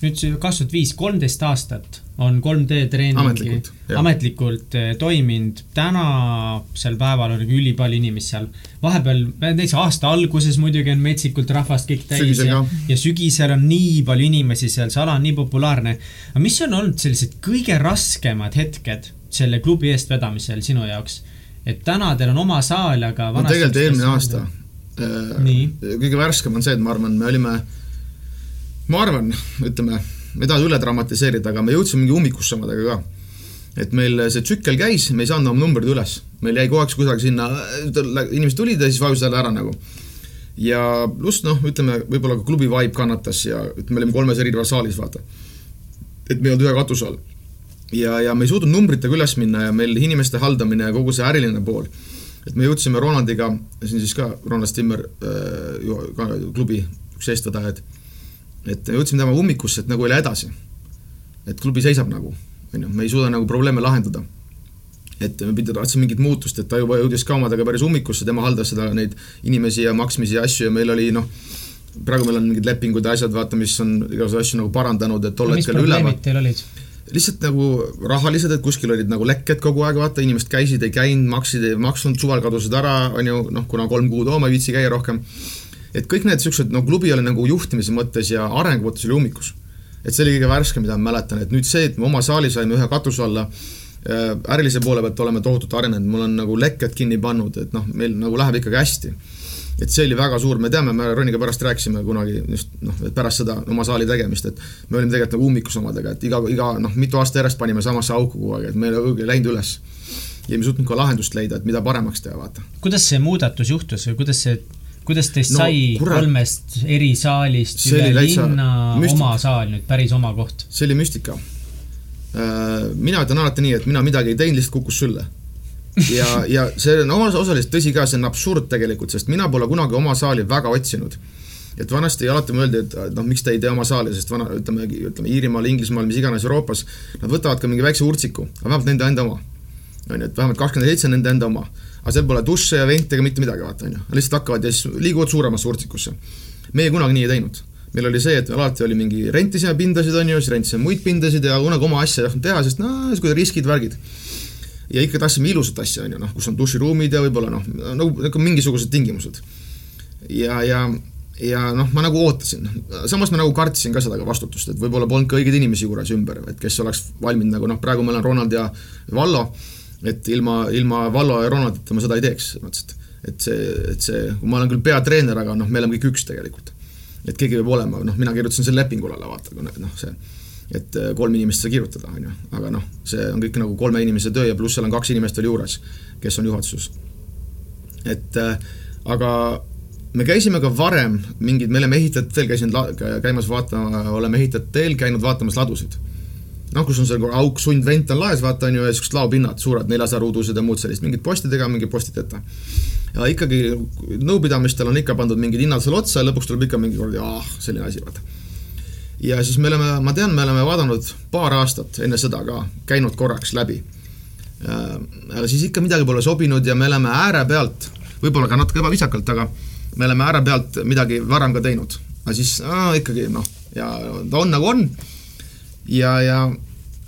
nüüd kaks tuhat viis, kolmteist aastat on 3D treening ametlikult, ametlikult eh, toiminud, tänasel päeval on ülipalju inimesi seal. vahepeal, näiteks aasta alguses muidugi on metsikult rahvast kõik täis ja, ja sügisel on nii palju inimesi seal, see ala on nii populaarne. aga mis on olnud sellised kõige raskemad hetked selle klubi eestvedamisel sinu jaoks? Et täna teil on oma saal, aga no tegelikult eelmine aasta. Äh, kõige värskem on see, et ma arvan, me olime ma arvan, ütleme, ma ei taha üle dramatiseerida, aga me jõudsime mingi ummikusse omadega ka. et meil see tsükkel käis, me ei saanud oma numbrid üles, meil jäi kogu aeg kusagil sinna, inimesed tulid ja siis vajusid jälle ära nagu. ja pluss noh, ütleme, võib-olla ka klubi vibe kannatas ja ütleme, me olime kolmes erinevas saalis, vaata. et me ei olnud ühe katuse all. Ja, ja me ei suutnud numbritega üles minna ja meil inimeste haldamine ja kogu see äriline pool et me jõudsime Ronaldiga, siin siis ka Ronald Stimmer äh,, klubi üks eestvedajaid et jõudsime tema ummikusse, et nagu ei lähe edasi. et klubi seisab nagu, on ju, me ei suuda nagu probleeme lahendada. et me pidime, tahtsime mingit muutust, et ta juba jõudis ka omadega päris ummikusse, tema haldas seda, neid inimesi ja maksmisi ja asju ja meil oli noh, praegu meil on mingid lepingud ja asjad, vaata, mis on igasuguseid asju nagu parandanud, et tol hetkel üleval. mis probleemid teil olid? Lihtsalt nagu rahalised, et kuskil olid nagu lekked kogu aeg, vaata, inimesed käisid, ei käinud, maksid, ei maksnud, suvel kadusid ära, on ju, noh, kuna kolm kuud, oo, ma ei viitsi käia rohkem et kõik need niisugused, no klubi oli nagu juhtimise mõttes ja arengu mõttes oli ummikus. et see oli kõige värskem, mida ma mäletan, et nüüd see, et me oma saali saime ühe katuse alla, äh, ärilise poole pealt oleme tohutult arenenud, mul on nagu lekked kinni pannud, et noh, meil nagu läheb ikkagi hästi. Et see oli väga suur, me teame, me Roniga pärast rääkisime kunagi just noh, pärast seda oma saali tegemist, et me olime tegelikult nagu ummikus omadega, et iga, iga noh, mitu aasta järjest panime samasse auku kogu aeg, et meil ei läinud üles. ja ei suutnud ka lahendust leida, et mida paremaks teha, vaata. kuidas see muudatus juhtus või kuidas see kuidas teist no, sai kurat. kolmest erisaalist üle linna müstika. oma saal nüüd, päris oma koht? see oli müstika. Äh, mina ütlen alati nii, et mina midagi ei teinud, lihtsalt kukkus sülle ja, ja see on osaliselt tõsi ka, see on absurd tegelikult, sest mina pole kunagi oma saali väga otsinud. et vanasti alati mõeldi, et noh, miks te ei tee oma saali, sest vana, ütleme, ütleme Iirimaal, Inglismaal, mis iganes Euroopas, nad võtavad ka mingi väikse urtsiku, aga vähemalt nende enda oma. on ju, et vähemalt kakskümmend seitse on nende enda oma. aga seal pole duše ja vente ega mitte midagi, vaata, on ju. lihtsalt hakkavad ja siis liiguvad suuremasse urtsikusse. meie kunagi nii ei teinud meil oli see, et alati oli mingi, rentisime pindasid, on ju, siis rentisime muid pindasid ja kunagi oma asja ei tahtnud teha, sest noh, niisugused riskid, värgid ja ikka tahtsime ilusat asja, on ju, noh, kus on duširuumid ja võib-olla noh, nagu, nagu mingisugused tingimused. ja, ja, ja noh, ma nagu ootasin, samas ma nagu kartsin ka seda ka vastutust, et võib-olla polnud ka õigeid inimesi juures ümber, et kes oleks valminud nagu noh, praegu meil on Ronald ja Vallo, et ilma, ilma Vallo ja Ronaldita ma seda ei teeks, mõtlesin, et et see, et see, ma olen küll peatreener, aga noh, me oleme kõik üks tegelikult. et keegi peab olema, noh, mina kirjutasin selle lepingule alla, vaata, noh, see et äh, kolm inimest sai kirjutada, on ju, aga noh, see on kõik nagu kolme inimese töö ja pluss seal on kaks inimest veel juures, kes on juhatuses. et äh, aga me käisime ka varem mingid, me oleme ehitajate teel käinud käimas vaatama, oleme ehitajate teel käinud vaatamas ladusid. noh, kus on see auk, sundvent on laes, vaata on ju, ja siuksed laopinnad, suured neljasaja ruudused ja muud sellist, mingid postidega, mingi postideta. ja ikkagi nõupidamistel on ikka pandud mingid hinnad seal otsa ja lõpuks tuleb ikka mingi kord, ah, selline asi, vaata ja siis me oleme, ma tean, me oleme vaadanud paar aastat enne seda ka, käinud korraks läbi. Äh, aga siis ikka midagi pole sobinud ja me oleme ääre pealt, võib-olla ka natuke ebaviisakalt, aga me oleme ääre pealt midagi varem ka teinud. aga siis äh, ikkagi noh, ja ta on nagu on. ja, ja,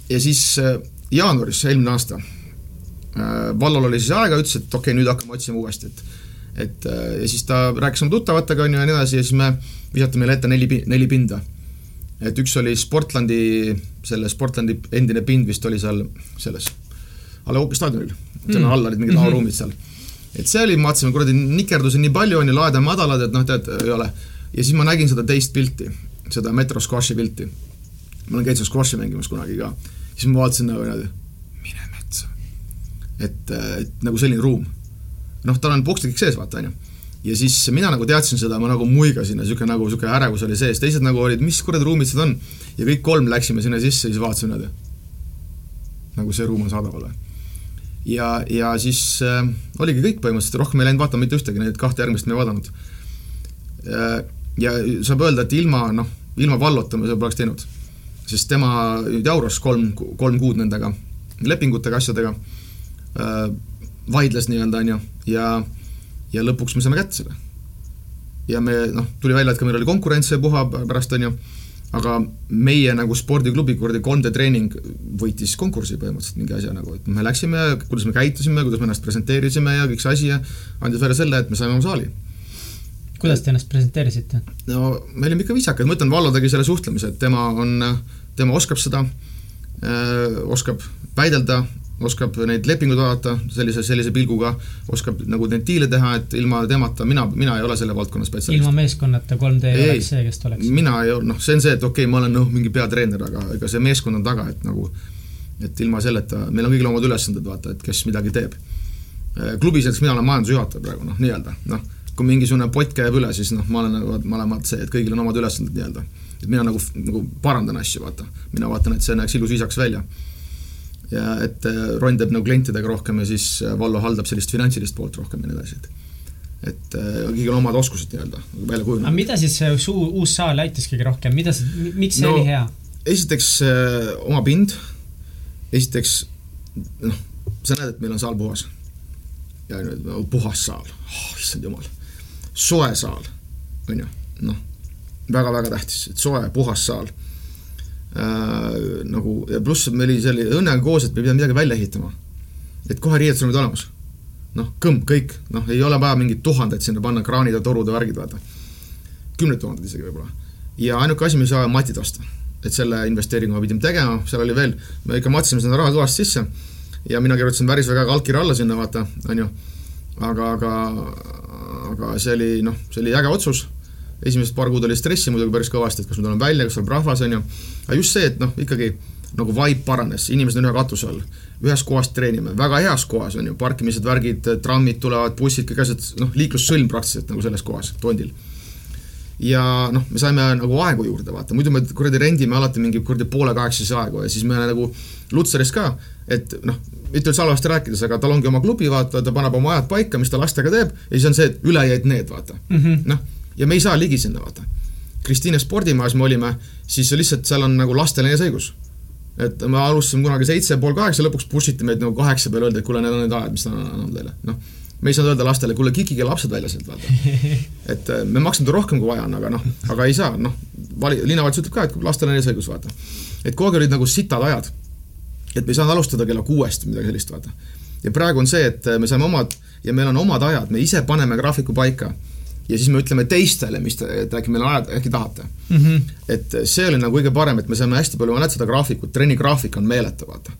ja siis äh, jaanuaris eelmine aasta äh, Vallol oli siis aega, ütles, et okei okay,, nüüd hakkame otsima uuesti, et et ja siis ta rääkis oma tuttavatega, on ju, ja nii edasi, ja siis me visati meile ette neli, neli pinda et üks oli Sportlandi, selle Sportlandi endine pind vist oli seal selles A Le Coq'i staadionil, sinna mm. all olid mingid -hmm. laoruumid seal. et see oli, vaatasime, kuradi nikerdusi nii palju on ju, laed on madalad, et noh, tead, ei ole. ja siis ma nägin seda teist pilti, seda Metro Squashi pilti. ma olen käinud seal squashi mängimas kunagi ka. siis ma vaatasin nagu niimoodi, mine metsa. et, et nagu selline ruum. noh, tal on pokstid kõik sees, vaata, on ju ja siis mina nagu teadsin seda, ma nagu muigasin ja niisugune nagu niisugune ärevus oli sees, teised nagu olid, mis kuradi ruumid need on. ja kõik kolm läksime sinna sisse ja siis vaatasime niimoodi. nagu see ruum on saadaval või. ja, ja siis äh, oligi kõik põhimõtteliselt, rohkem ei läinud vaatama mitte ühtegi, neid kahte järgmist me ei vaadanud äh,. ja saab öelda, et ilma noh, ilma Vallota me seda poleks teinud. sest tema jauras kolm, kolm kuud nendega, lepingutega, asjadega äh,, vaidles nii-öelda, on ju, ja, ja ja lõpuks me saime kätte selle. ja me noh, tuli välja, et ka meil oli konkurents see puha pärast, on ju, aga meie nagu spordiklubi, kuradi 3D treening võitis konkursi põhimõtteliselt mingi asja nagu, et me läksime, kuidas me käitusime, kuidas me ennast presenteerisime ja kõik see asi ja andis välja selle, et me saime oma saali. kuidas te ennast presenteerisite? no me olime ikka viisakad, ma ütlen, Vallo tegi selle suhtlemise, et tema on, tema oskab seda äh,, oskab väidelda, oskab neid lepinguid vaadata sellise, sellise pilguga, oskab nagu neid diile teha, et ilma temata mina, mina ei ole selle valdkonna spetsialist. ilma meeskonnata 3D ei oleks see, kes ta oleks? mina ei ole, noh, see on see, et okei okay,, ma olen noh, mingi peatreener, aga ega see meeskond on taga, et nagu et ilma selleta, meil on kõigil omad ülesanded, vaata, et kes midagi teeb. Äh, klubis näiteks mina olen majandusjuhataja praegu, noh, nii-öelda, noh, kui mingisugune pott käib üle, siis noh, ma olen nagu, ma olen vaata see, et kõigil on omad ülesanded nii-öelda. et mina nagu, nagu parandan asju, vaata. mina vaatan, et see näeks ilus viisakas välja ja et äh, Ron teeb nagu klientidega rohkem ja siis äh, Vallo haldab sellist finantsilist poolt rohkem ja nii edasi, et et äh, kõigil on omad oskused nii-öelda välja kujunenud. aga mida siis see suu, uus saal aitas kõige rohkem, mida see, miks see no, oli hea? esiteks äh, oma pind, esiteks noh, sa näed, et meil on saal puhas. ja nüüd puhas saal oh,, issand jumal, soe saal, on ju, noh, väga-väga tähtis, et soe, puhas saal äh, nagu ja pluss me oli selle õnnega koos, et me pidanud midagi välja ehitama. et kohe riietused olid olemas. noh, kõmm, kõik, noh, ei ole vaja mingeid tuhandeid sinna panna, kraanid ja torud ja värgid, vaata. kümneid tuhandeid isegi võib-olla. ja ainuke asi, me ei saa matid osta. et selle investeeringu me pidime tegema, seal oli veel, me ikka matsime sinna raha kõvasti sisse ja mina kirjutasin päris väga allkirja alla sinna, vaata, on ju. aga, aga, aga see oli noh, see oli äge otsus, esimesed paar kuud oli stressi muidugi päris kõvasti, et kas ma tulen välja, kas tuleb rahvas, on ju, aga just see, et noh, ikkagi nagu vibe paranes, inimesed on ühe katuse all, ühes kohas treenime, väga heas kohas on ju, parkimised, värgid, trammid tulevad, bussid, kõik asjad, noh, liiklussõlm praktiliselt nagu selles kohas, tondil. Ja noh, me saime nagu aegu juurde, vaata, muidu me kuradi rendime alati mingi kuradi poole kaheksase aegu ja siis me nagu Lutseris ka, et noh, mitte üldse halvasti rääkides, aga tal ongi oma klubi, vaata, ta paneb oma ajad paika, mis ta lastega teeb ja siis on see, et üle jäid need, vaata. Mm -hmm.. noh, ja me ei saa ligi sinna, vaata. Kristiine spordimajas me olime, siis lihtsalt seal on nagu lastel enesõigus. et me alustasime kunagi seitse, pool kaheksa, lõpuks push iti meid nagu kaheksa peale, öeldi, et kuule, need on need ajad, mis on andnud teile, noh me ei saanud öelda lastele, kuule, kikige lapsed välja sealt, vaata. et äh, me maksame ta rohkem, kui vaja on, aga noh, aga ei saa, noh, vali-, linnavalitsus ütleb ka, et lastel on eesõigus, vaata. et kogu aeg olid nagu sitad ajad. et me ei saanud alustada kella kuuest või midagi sellist, vaata. ja praegu on see, et äh, me saime omad ja meil on omad ajad, me ise paneme graafiku paika ja siis me ütleme teistele, mis te, et äkki meil on ajad, äkki tahate mm. -hmm. et see oli nagu kõige parem, et me saime hästi palju, ma näed seda graafikut, trennigraafik on meeletu, vaata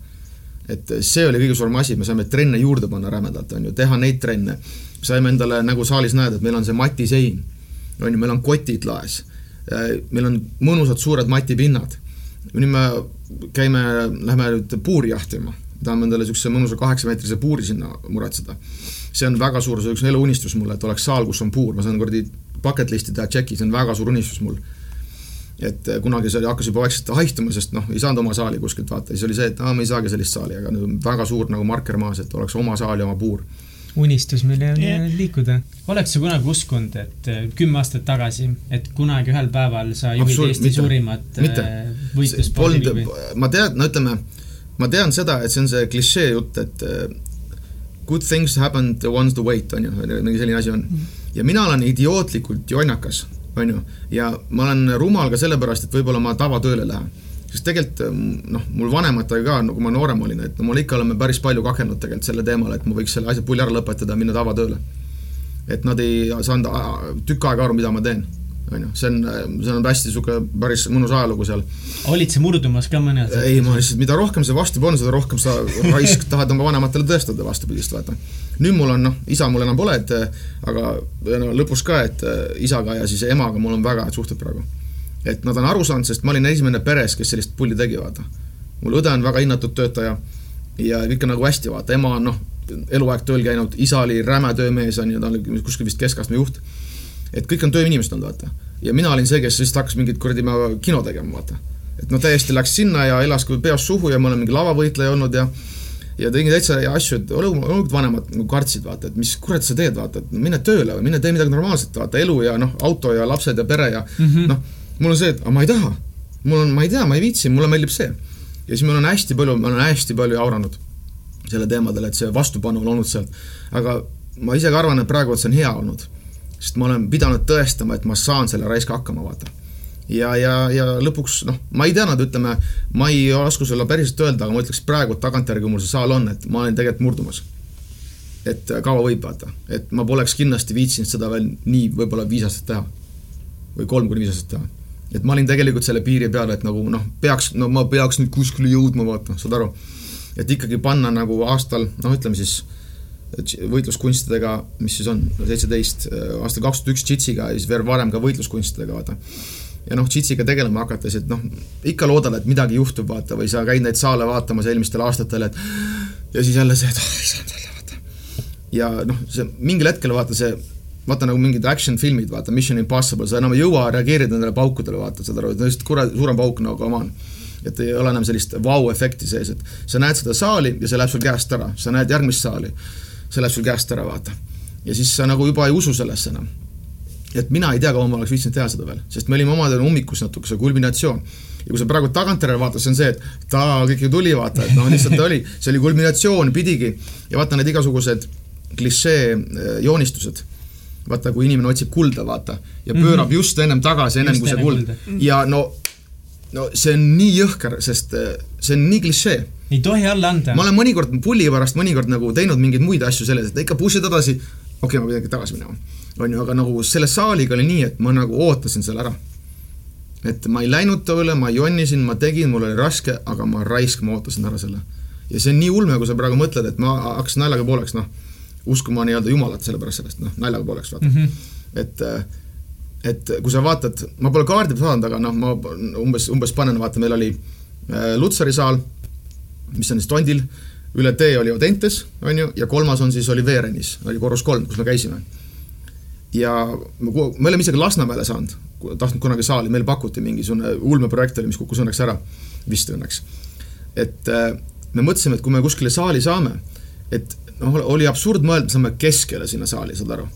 et see oli kõige suurem asi, me saime trenne juurde panna rämedalt, on ju, teha neid trenne. saime endale, nagu saalis näed, et meil on see matisein, on ju, meil on kotid laes, meil on mõnusad suured matipinnad. nüüd me käime, lähme nüüd puuri jahtima, tahame endale niisuguse mõnusa kaheksameetrise puuri sinna muretseda. See on väga suur, see on üks eluunistus mulle, et oleks saal, kus on puur, ma saan kuradi bucket list'i teha tšeki, see on väga suur unistus mul et äh, kunagi see oli, hakkas juba vaikselt haihtuma, sest noh, ei saanud oma saali kuskilt vaata, siis oli see, et aa, me ei saagi sellist saali, aga nüüd on väga suur nagu marker maas, et oleks oma saal ja oma puur. unistus, mille yeah. liikuda. oleks sa kunagi uskunud, et äh, kümme aastat tagasi, et kunagi ühel päeval sa juhid Absolut, Eesti mitte, suurimat. Äh, võistlusspordi? ma tean, no ütleme, ma tean seda, et see on see klišee jutt, et good things happen the ones to wait, on ju, mingi selline asi on. Mm. ja mina olen idiootlikult jonnakas on ju, ja ma olen rumal ka sellepärast, et võib-olla ma tavatööle lähen. sest tegelikult noh, mul vanematega ka, no kui ma noorem olin, et no mul ikka oleme päris palju kakelnud tegelikult selle teemal, et ma võiks selle asja pulli ära lõpetada minna tavatööle. et nad ei saanud tükk aega aru, mida ma teen on ju, see on, see on hästi niisugune päris mõnus ajalugu seal. olid sa murdumas ka mõne ei, ma lihtsalt, mida rohkem see vastu on, seda rohkem sa raisk tahad oma vanematele tõestada vastupidist, vaata. nüüd mul on noh, isa mul enam pole, et aga no, lõpus ka, et isaga ja siis emaga mul on väga head suhted praegu. et nad on aru saanud, sest ma olin esimene peres, kes sellist pulli tegi, vaata. mul õde on väga hinnatud töötaja ja kõik on nagu hästi, vaata, ema on noh, eluaeg tööl käinud, isa oli räme töömees, on ju, ta oli kuskil vist keskastme juht et kõik on tööinimesed olnud, vaata. ja mina olin see, kes lihtsalt hakkas mingit kuradi kino tegema, vaata. et no täiesti läks sinna ja elas kui peost suhu ja ma olen mingi lavavõitleja olnud ja ja tegin täitsa asju, et loomulikult vanemad nagu kartsid, vaata, et mis kurat sa teed, vaata, et mine tööle või mine tee midagi normaalset, vaata, elu ja noh, auto ja lapsed ja pere ja mm -hmm. noh, mul on see, et aga ma ei taha. mul on, ma ei tea, ma ei viitsi, mulle meeldib see. ja siis mul on hästi palju, ma olen hästi palju jauranud selle teemadel, et see vastupanu on olnud sealt. aga ma isegi arvan, et praegu, et see on hea olnud sest ma olen pidanud tõestama, et ma saan selle raiska hakkama, vaata. ja, ja, ja lõpuks noh, ma ei teadnud, ütleme, ma ei oska sulle päriselt öelda, aga ma ütleks praegu tagantjärgi, kui mul see saal on, et ma olen tegelikult murdumas. et kaua võib, vaata, et ma poleks kindlasti viitsinud seda veel nii võib-olla viis aastat teha. või kolm kuni viis aastat teha. et ma olin tegelikult selle piiri peal, et nagu noh, peaks, no ma peaks nüüd kuskile jõudma, vaata, saad aru. et ikkagi panna nagu aastal, noh, ütleme siis võitluskunstidega, mis siis on, seitseteist, äh, aastal kaks tuhat üks džitsiga ja siis veel varem ka võitluskunstidega, vaata. ja noh, džitsiga tegelema hakates, et noh, ikka loodad, et midagi juhtub, vaata, või sa käid neid saale vaatamas eelmistel aastatel, et ja siis jälle see, et oh, ei saanud välja, vaata. ja noh, see mingil hetkel vaata see, vaata nagu mingid action filmid, vaata, Mission Impossible, sa enam ei jõua reageerida nendele paukudele, vaata, saad aru, et no lihtsalt kurat, suurem pauk nagu come on et ei ole enam sellist vau-efekti sees, et sa näed seda saali ja see läheb sul käest ära, sa näed järgmist saali see läheb sul käest ära, vaata. ja siis sa nagu juba ei usu sellesse enam. et mina ei tea, kaua ma oleks viitsinud teha seda veel, sest me olime omadel ummikus natuke, see kulminatsioon. ja kui sa praegu tagantjärele vaatad, see on see, et ta, kõik ju tuli, vaata, et noh, lihtsalt oli, see oli kulminatsioon, pidigi. ja vaata need igasugused klišee äh, joonistused vaata, kui inimene otsib kulda, vaata, ja pöörab mm -hmm. just ennem tagasi, ennem kui see kuld. ja no, no see on nii jõhker, sest äh, see on nii klišee ei tohi alla anda. ma olen mõnikord pulli pärast mõnikord nagu teinud mingeid muid asju selles, et ikka push'id edasi, okei okay,, ma pean ikka tagasi minema. on ju, aga nagu selle saaliga oli nii, et ma nagu ootasin selle ära. et ma ei läinud tööle, ma jonnisin, ma tegin, mul oli raske, aga ma raisk, ma ootasin ära selle. ja see on nii ulme, kui sa praegu mõtled, et ma hakkasin naljaga pooleks, noh, uskuma nii-öelda Jumalat sellepärast sellest, noh, naljaga pooleks vaata mm. -hmm. et äh, et kui sa vaatad, ma pole kaardi saanud, aga noh, ma umbes, umbes panen, vaata, meil oli äh, Lutsari saal, mis on siis Tondil, üle tee oli Audentes, on ju, ja kolmas on siis, oli Veerenis, oli korrus kolm, kus me käisime. ja me oleme isegi Lasnamäele saanud, tahtnud kunagi saali, meile pakuti mingisugune ulmeprojekt oli, mis kukkus õnneks ära, vist õnneks. et äh, me mõtlesime, et kui me kuskile saali saame, et noh, oli absurd mõelda, et saame keskele sinna saali, saad aru?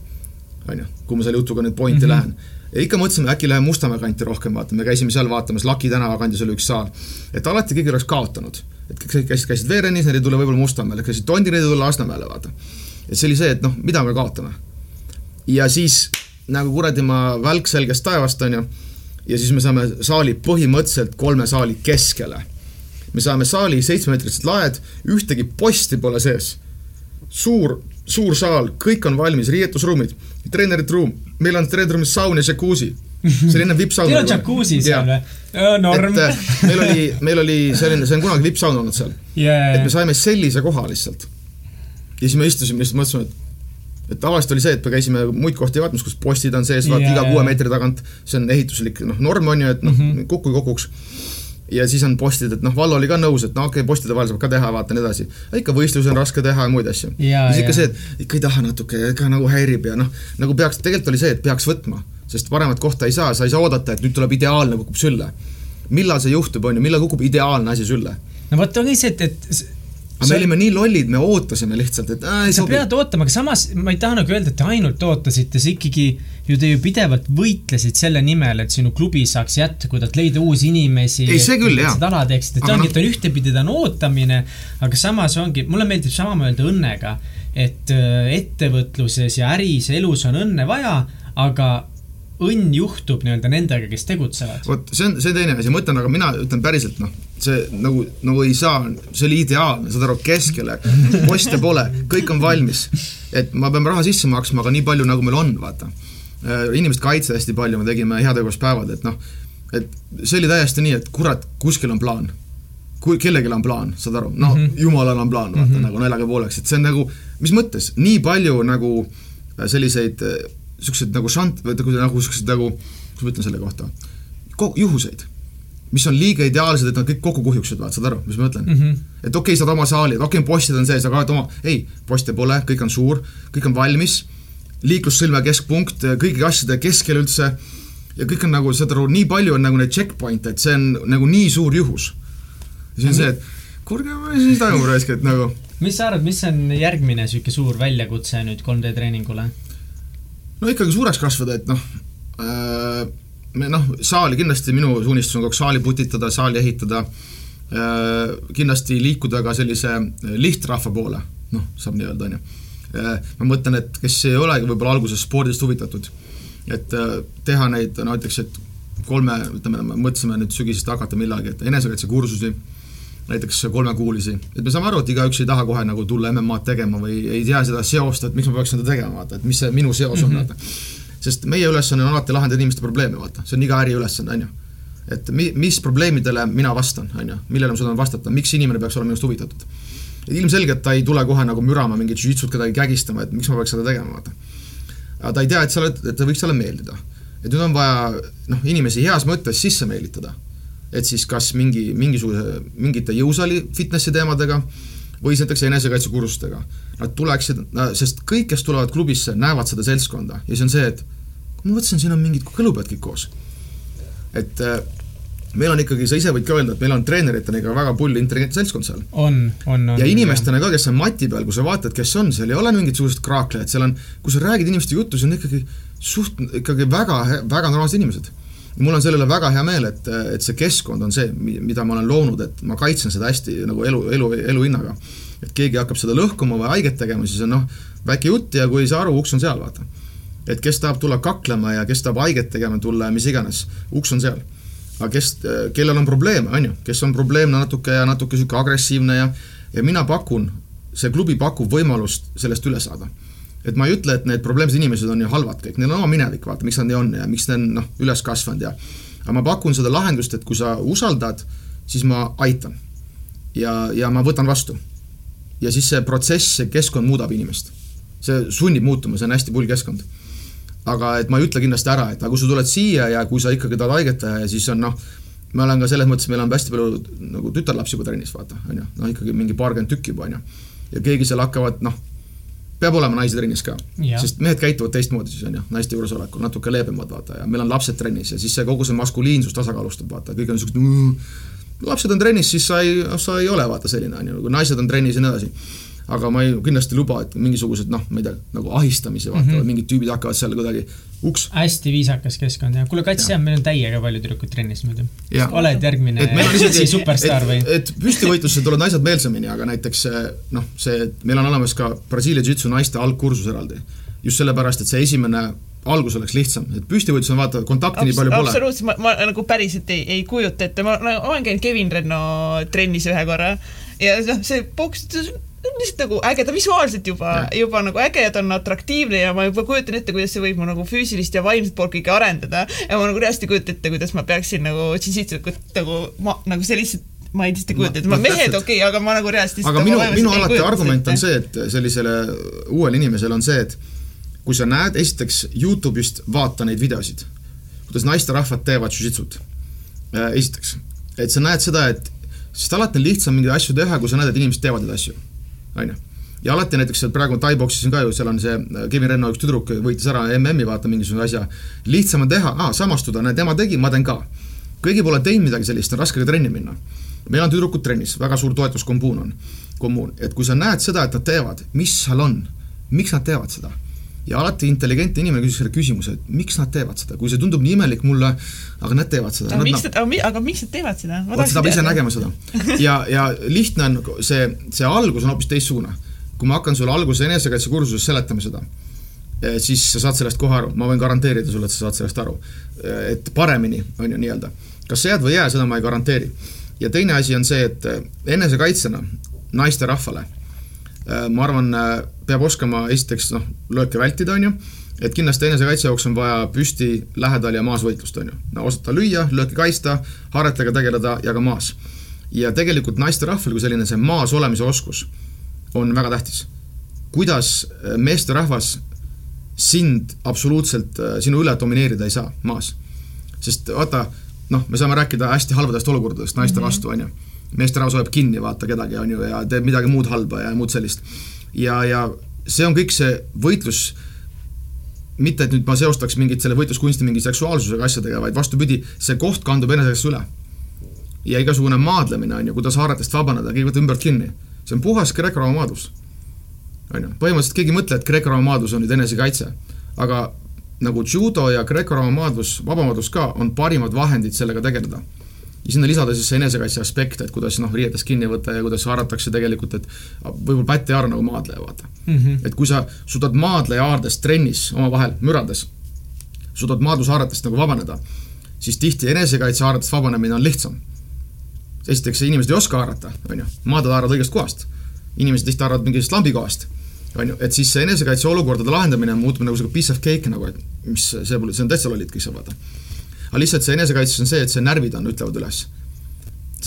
on ju, kui ma selle jutuga nüüd pointi mm -hmm. lähen. Ja ikka mõtlesime, äkki läheme Mustamäe kanti rohkem vaatama, me käisime seal vaatamas, Laki tänava kandis oli üks saal. et alati keegi oleks kaotanud. et kõik käisid, käisid Veerenis, need ei tule võib-olla Mustamäele, käisid Tondil, ei tule Lasnamäele, vaata. et see oli see, et noh, mida me kaotame. ja siis nagu kuradi ma välk selgest taevast, on ju, ja siis me saame saali põhimõtteliselt kolme saali keskele me saame saali seitsmemeetrised laed, ühtegi posti pole sees. suur, suur saal, kõik on valmis, riietusruumid, treenerite ruum, meil on treeneriruumis saun ja oli enne vippsaun. Teil on jacuzzi seal või? norm. Äh, meil oli, meil oli selline, see on kunagi vippsaun olnud seal yeah.. et me saime sellise koha lihtsalt. ja siis me istusime, lihtsalt mõtlesime, et et tavaliselt oli see, et me käisime muid kohti vaatamas, kus postid on sees, vaata yeah. iga kuue meetri tagant, see on ehituslik noh, norm on ju, et noh mm -hmm., kukku ei kukuks ja siis on postid, et noh, Vallo oli ka nõus, et no okei okay,, postide vahel saab ka teha, vaata nii edasi. ikka võistlusi on raske teha ja muid asju. ja siis ikka see, et ikka ei taha natuke, ikka nagu häirib ja noh, nagu peaks, tegelikult oli see, et peaks võtma, sest paremat kohta ei saa, sa ei saa oodata, et nüüd tuleb ideaalne, kukub sülle. millal see juhtub, on ju, millal kukub ideaalne asi sülle? no vot ongi see, et, et aga me olime nii lollid, me ootasime lihtsalt, et äh, ei sa sobi. pead ootama, aga samas ma ei taha nagu öelda, et te ainult ootasite, see ikkagi ju te ju pidevalt võitlesid selle nimel, et sinu klubi saaks jätkuda, et leida uusi inimesi. ei, see küll, jaa. seda ala teeksid, et ongi no., et on ühtepidi ta on ootamine, aga samas ongi, mulle meeldib sama mõelda õnnega, et äh, ettevõtluses ja äris ja elus on õnne vaja, aga õnn juhtub nii-öelda nendega, kes tegutsevad. vot see on, see teine asi, ma ütlen, aga mina ütlen päriselt noh, see nagu, nagu ei saa, see oli ideaalne, saad aru, keskele, poste pole, kõik on valmis. et ma pean raha sisse maksma, aga nii palju, nagu meil on, vaata. Äh, inimesed kaitsevad hästi palju, me tegime heategevuspäevad, et noh, et see oli täiesti nii, et kurat, kuskil on plaan. kui kellelgi on plaan, saad aru, no mm -hmm. jumalal on plaan, vaata mm -hmm. nagu naljaga pooleks, et see on nagu, mis mõttes, nii palju nagu selliseid niisugused nagu šant-, või nagu, nagu niisugused nagu, kuidas ma ütlen selle kohta, juhuseid, mis on liiga ideaalsed, et nad kõik kokku kuhjuksid, vaata, saad aru, mis ma mõtlen mm? -hmm. et okei okay,, saad oma saali, et okei okay,, postid on sees, aga oled oma, ei, poste pole, kõik on suur, kõik on valmis, liiklussõlme keskpunkt, kõigi asjade keskel üldse, ja kõik on nagu, saad aru, nii palju on nagu neid checkpoint'e, et see on nagu nii suur juhus. ja siis on see, et kuulge, mis siis toimub raisk, et nagu mis sa arvad, mis on järgmine niisugune suur väljakutse nüüd 3D treeningule? No ikkagi suureks kasvada, et noh äh,, me noh, saali kindlasti minu suunistus on kogu aeg saali putitada, saali ehitada äh,, kindlasti liikuda ka sellise lihtrahva poole, noh, saab nii öelda, on ju. Äh, ma mõtlen, et kes ei olegi võib-olla alguses spordist huvitatud, et äh, teha neid, no näiteks, et kolme, ütleme, mõtlesime nüüd sügisest hakata millalgi, et enesekaitsekursusi äh, näiteks kolmekuulisi, et me saame aru, et igaüks ei taha kohe nagu tulla MM-ad tegema või ei tea seda seost, et miks ma peaks seda tegema, vaata, et mis see minu seos on mm, -hmm. vaata. sest meie ülesanne on alati lahendada inimeste probleeme, vaata, see on iga äri ülesanne, on ju. et mi-, mis probleemidele mina vastan, on ju, millele ma suudan vastata, miks inimene peaks olema minust huvitatud. ilmselgelt ta ei tule kohe nagu mürama mingit žütsut kedagi kägistama, et miks ma peaks seda tegema, vaata. aga ta ei tea, et sa oled, et ta võiks talle meeldida. et nüüd on vaja noh, inimesi heas mõttes sisse meelitada et siis kas mingi, mingisuguse, mingite jõusaali fitnessi teemadega või siis näiteks enesekaitsekursustega. Nad tuleksid, sest kõik, kes tulevad klubisse, näevad seda seltskonda ja siis on see, et ma mõtlesin, siin on mingid kõlupead kõik koos. et äh, meil on ikkagi, sa ise võid ka öelda, et meil on treeneritena ikka väga pull intelligentne seltskond seal. on, on, on. ja inimestena ka, kes on mati peal, kui sa vaatad, kes on, seal ei ole mingisugused kraaklejad, seal on, kui sa räägid inimeste juttu, siis on ikkagi suht, ikkagi väga, väga normaalsed inimesed mul on selle üle väga hea meel, et, et see keskkond on see, mida ma olen loonud, et ma kaitsen seda hästi nagu elu, elu, elu hinnaga. et keegi hakkab seda lõhkuma või haiget tegema, siis on noh, väike jutt ja kui ei saa aru, uks on seal, vaata. et kes tahab tulla kaklema ja kes tahab haiget tegema tulla ja mis iganes, uks on seal. aga kes, kellel on probleeme, on ju, kes on probleemne natuke ja natuke niisugune agressiivne ja ja mina pakun, see klubi pakub võimalust sellest üle saada et ma ei ütle, et need probleemsed inimesed on ju halvad kõik, neil on oma minevik, vaata, miks nad nii on ja miks nad on noh, üles kasvanud ja aga ma pakun seda lahendust, et kui sa usaldad, siis ma aitan. ja, ja ma võtan vastu. ja siis see protsess, see keskkond muudab inimest. see sunnib muutuma, see on hästi pull keskkond. aga et ma ei ütle kindlasti ära, et aga kui sa tuled siia ja kui sa ikkagi tahad haiget teha ja siis on noh, ma olen ka selles mõttes, meil on hästi palju nagu tütarlapsi juba trennis, vaata, on ju, noh ikkagi mingi paarkümmend tükki juba, on ju. ja keegi seal hakkavad, noh, peab olema naisi trennis ka, sest mehed käituvad teistmoodi siis on ju, naiste juuresolekul, natuke leebemad vaata ja meil on lapsed trennis ja siis see kogu see maskuliinsus tasakaalustab, vaata, kõik on niisugused mm, lapsed on trennis, siis sa ei, sa ei ole vaata selline, on ju, kui naised on trennis ja nii edasi aga ma ei, kindlasti ei luba, et mingisugused noh, ma ei tea, nagu ahistamise vaata mm, -hmm. mingid tüübid hakkavad seal kuidagi uks. hästi viisakas keskkond jah, kuule Kats, jah, meil on täiega palju tüdrukuid trennis muidu. oled järgmine isegi superstaar või? et püstivõitlusse tulevad naised meelsamini, aga näiteks noh, see, meil on olemas ka Brasiilia jitsu naiste algkursus eraldi. just sellepärast, et see esimene algus oleks lihtsam, et püstivõitlus on vaata, kontakti Abs nii palju pole. absoluutselt, ma, ma nagu päriselt ei, ei kujuta ette, ma, olen käinud Kevin Renno trennis ühe korra ja noh, see boks, lihtsalt nagu äge, ta visuaalselt juba, juba nagu äge ja ta on atraktiivne ja ma juba kujutan ette, kuidas see võib mu nagu füüsilist ja vaimset poolt kõike arendada. Ja ma nagu reaalselt ei kujuta ette, kuidas ma peaksin nagu džinžitsikut nagu ma, nagu see lihtsalt ma ei lihtsalt ei kujuta ette, ma mehed okei okay,, aga ma nagu reaalselt aga minu, minu alati argument on see, et sellisele uuele inimesele on see, et kui sa näed, esiteks Youtube'ist vaata neid videosid, kuidas naisterahvad teevad jujitsut. Äh, esiteks, et sa näed seda, et sest alati on lihtsam mingeid asju teha, kui sa näed, et inimesed teevad neid asju on ju ja alati näiteks praegu Tai-boksis on ka ju, seal on see äh, Kevin Renno üks tüdruk võitis ära MM-i, vaata mingisuguse asja. lihtsam on teha, aa, samastuda, näed, tema tegi, ma teen ka. keegi pole teinud midagi sellist, on raske ka trenni minna. meil on tüdrukud trennis, väga suur toetuskommuun on, kommuun, et kui sa näed seda, et nad teevad, mis seal on, miks nad teevad seda ja alati intelligentne inimene küsib selle küsimuse, et miks nad teevad seda, kui see tundub nii imelik mulle, aga nad teevad seda. aga miks nad, aga, aga miks nad teevad seda? vot seda peab ise nägema seda. ja, ja lihtne on see, see algus on hoopis teistsugune. kui ma hakkan sulle alguses enesekaitsekursuses seletama seda, eh, siis sa saad sellest kohe aru, ma võin garanteerida sulle, et sa saad sellest aru. Eh, et paremini, on ju nii-öelda. kas sa jääd või ei jää, seda ma ei garanteeri. ja teine asi on see, et eh, enesekaitsena naisterahvale ma arvan, äh, peab oskama esiteks noh, lööke vältida, on ju, et kindlasti enesekaitse jaoks on vaja püsti, lähedal ja maas võitlust, on ju. no osata lüüa, lööki kaitsta, haaretega tegeleda ja ka maas. ja tegelikult naisterahval kui selline see maas olemise oskus on väga tähtis. kuidas äh, meesterahvas sind absoluutselt, sinu üle domineerida ei saa maas. sest vaata, noh, me saame rääkida hästi halbadest olukordadest naiste mm -hmm. vastu, on ju meesterahvas hoiab kinni, vaata kedagi, on ju, ja teeb midagi muud halba ja muud sellist. ja, ja see on kõik see võitlus, mitte et nüüd ma seostaks mingit selle võitluskunsti mingi seksuaalsusega asjadega, vaid vastupidi, see koht kandub enesekaitse üle. ja igasugune maadlemine, on ju, kuidas haaretest vabaneda, keegi võtab ümbert kinni. see on puhas Kreeka-Rooma maadlus. on ju, põhimõtteliselt keegi ei mõtle, et Kreeka-Rooma maadlus on nüüd enesekaitse, aga nagu judo ja Kreeka-Rooma maadlus, vabamaadlus ka, on parimad vahendid sellega tegeleda ja sinna lisada siis see enesekaitse aspekt, et kuidas noh, riietest kinni võtta ja kuidas haaratakse tegelikult, et võib-olla pätt ei haara nagu maadleja, vaata mm. -hmm. et kui sa suudad maadleja haardest trennis omavahel mürades, suudad maadlushaaretest nagu vabaneda, siis tihti enesekaitse haaretest vabanemine on lihtsam. esiteks, inimesed ei oska haarata, on ju, maadlejad haaravad õigest kohast. inimesed tihti haaravad mingist lambikohast, on ju, et siis see enesekaitse olukordade lahendamine muutub nagu sihuke piece of cake nagu, et mis see pole, see on täitsa lollid kõik seal, vaata aga lihtsalt see enesekaitses on see, et see närvid on, ütlevad üles.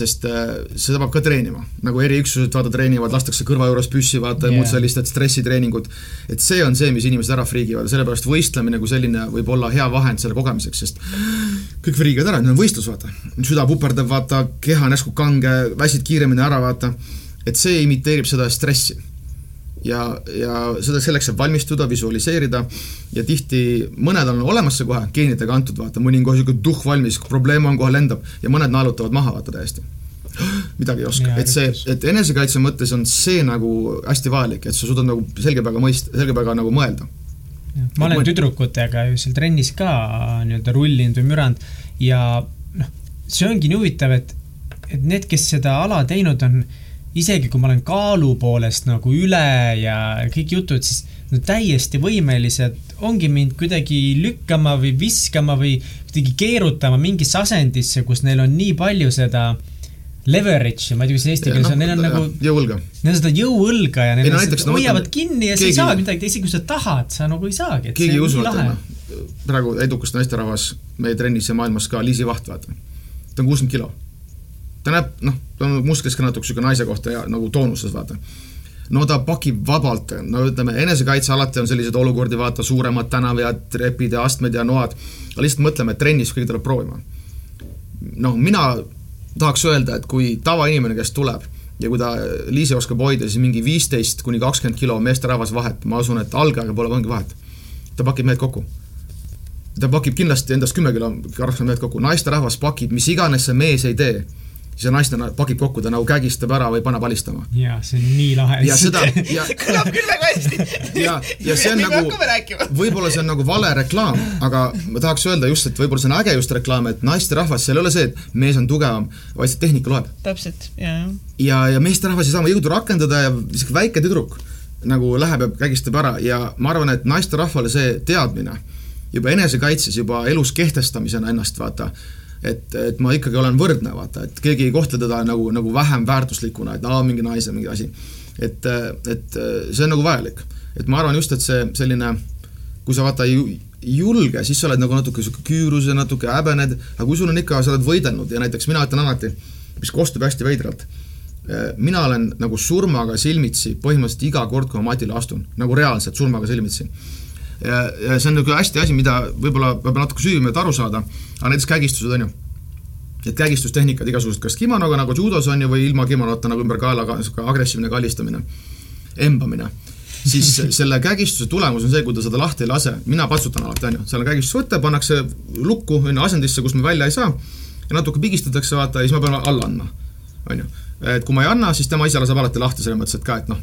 sest äh, seda peab ka treenima, nagu eriüksused vaata treenivad, lastakse kõrva juures püssi vaata yeah. ja muud sellist, et stressitreeningud. et see on see, mis inimesed ära friigivad sellepärast võistlemine kui selline võib olla hea vahend selle kogemiseks, sest kõik friigivad ära, nüüd on võistlus, vaata. süda puperdab, vaata, keha on järsku kange, väsid kiiremini ära, vaata. et see imiteerib seda stressi ja, ja seda, selleks saab valmistuda, visualiseerida. Ja tihti mõned on olemas see kohe, geenidega antud, vaata, mõni on kohe niisugune tuhh valmis, probleem on, kohe lendab. Ja mõned naelutavad maha, vaata täiesti. midagi ei oska, et see, et enesekaitse mõttes on see nagu hästi vajalik, et sa suudad nagu selge peaga mõista, selge peaga nagu mõelda. ma olen tüdrukutega ju seal trennis ka nii-öelda rullinud või müranud ja noh, see ongi nii huvitav, et, et need, kes seda ala teinud on isegi kui ma olen kaalu poolest nagu üle ja kõik jutud, siis no täiesti võimelised ongi mind kuidagi lükkama või viskama või kuidagi keerutama mingisse asendisse, kus neil on nii palju seda leverage'i, ma ei tea, kuidas eesti keeles on, neil on nagu. jõuõlga. Neil on seda jõuõlga ja neil on seda, no, hoiavad no, kinni ja keegi, sa ei saa midagi, isegi kui sa tahad, sa nagu ei saagi. keegi ei usu, et noh, praegu edukas naisterahvas meie trennis ja maailmas ka, Liisi Vaht, vaata. ta on kuuskümmend kilo ta näeb, noh, ta on musklis ka natuke niisugune naise kohta ja nagu toonuses, vaata. no ta pakib vabalt, no ütleme, enesekaitse alati on selliseid olukordi, vaata, suuremad tänavad, trepid ja astmed ja noad, aga lihtsalt mõtleme, et trennis kõige tuleb proovima. noh, mina tahaks öelda, et kui tavainimene, kes tuleb ja kui ta, Liisi oskab hoida siis mingi viisteist kuni kakskümmend kilo meesterahvas vahet, ma usun, et algajaga pole mingit vahet. ta pakib mehed kokku. ta pakib kindlasti endast kümme kilo raskem mehed kokku, naisterahvas pakib, mis iganes see mees ei tee see naistena pakib kokku, ta nagu kägistab ära või paneb alistama. jaa, see on nii lahe. ja seda ja kõlab küll väga hästi. ja, ja see on nagu, võib-olla see on nagu vale reklaam, aga ma tahaks öelda just, et võib-olla see on äge just reklaam, et naisterahvas, seal ei ole see, et mees on tugevam, vaid see tehnika loeb. täpselt, jaa. ja, ja meesterahvas ei saa oma jõudu rakendada ja niisugune väike tüdruk nagu läheb ja kägistab ära ja ma arvan, et naisterahvale see teadmine juba enesekaitses, juba elus kehtestamisena ennast, vaata et, et ma ikkagi olen võrdne, vaata, et keegi ei kohtle teda nagu, nagu vähem väärtuslikuna, et aa, mingi naise mingi asi. et, et see on nagu vajalik. et ma arvan just, et see selline, kui sa vaata ei julge, siis sa oled nagu natuke niisugune küürus ja natuke häbened, aga kui sul on ikka, sa oled võidelnud ja näiteks mina ütlen alati, mis kostub hästi veidralt, mina olen nagu surmaga silmitsi põhimõtteliselt iga kord, kui ma matile astun, nagu reaalselt surmaga silmitsi ja, ja see on niisugune hästi asi, mida võib-olla peab natuke süüvima, et aru saada, aga näiteks kägistused, on ju. et kägistustehnikad igasugused, kas kimonoga nagu judos on ju, või ilma kimonota nagu ümber kaela, niisugune agressiivne kallistamine, embamine. Siis selle kägistuse tulemus on see, kui ta seda lahti ei lase, mina patsutan alati, on ju, seal on kägistusvõte, pannakse lukku, on ju, asendisse, kus me välja ei saa, ja natuke pigistatakse, vaata, ja siis ma pean alla andma, on ju et kui ma ei anna, siis tema ise laseb alati lahti, selles mõttes, et ka, et noh,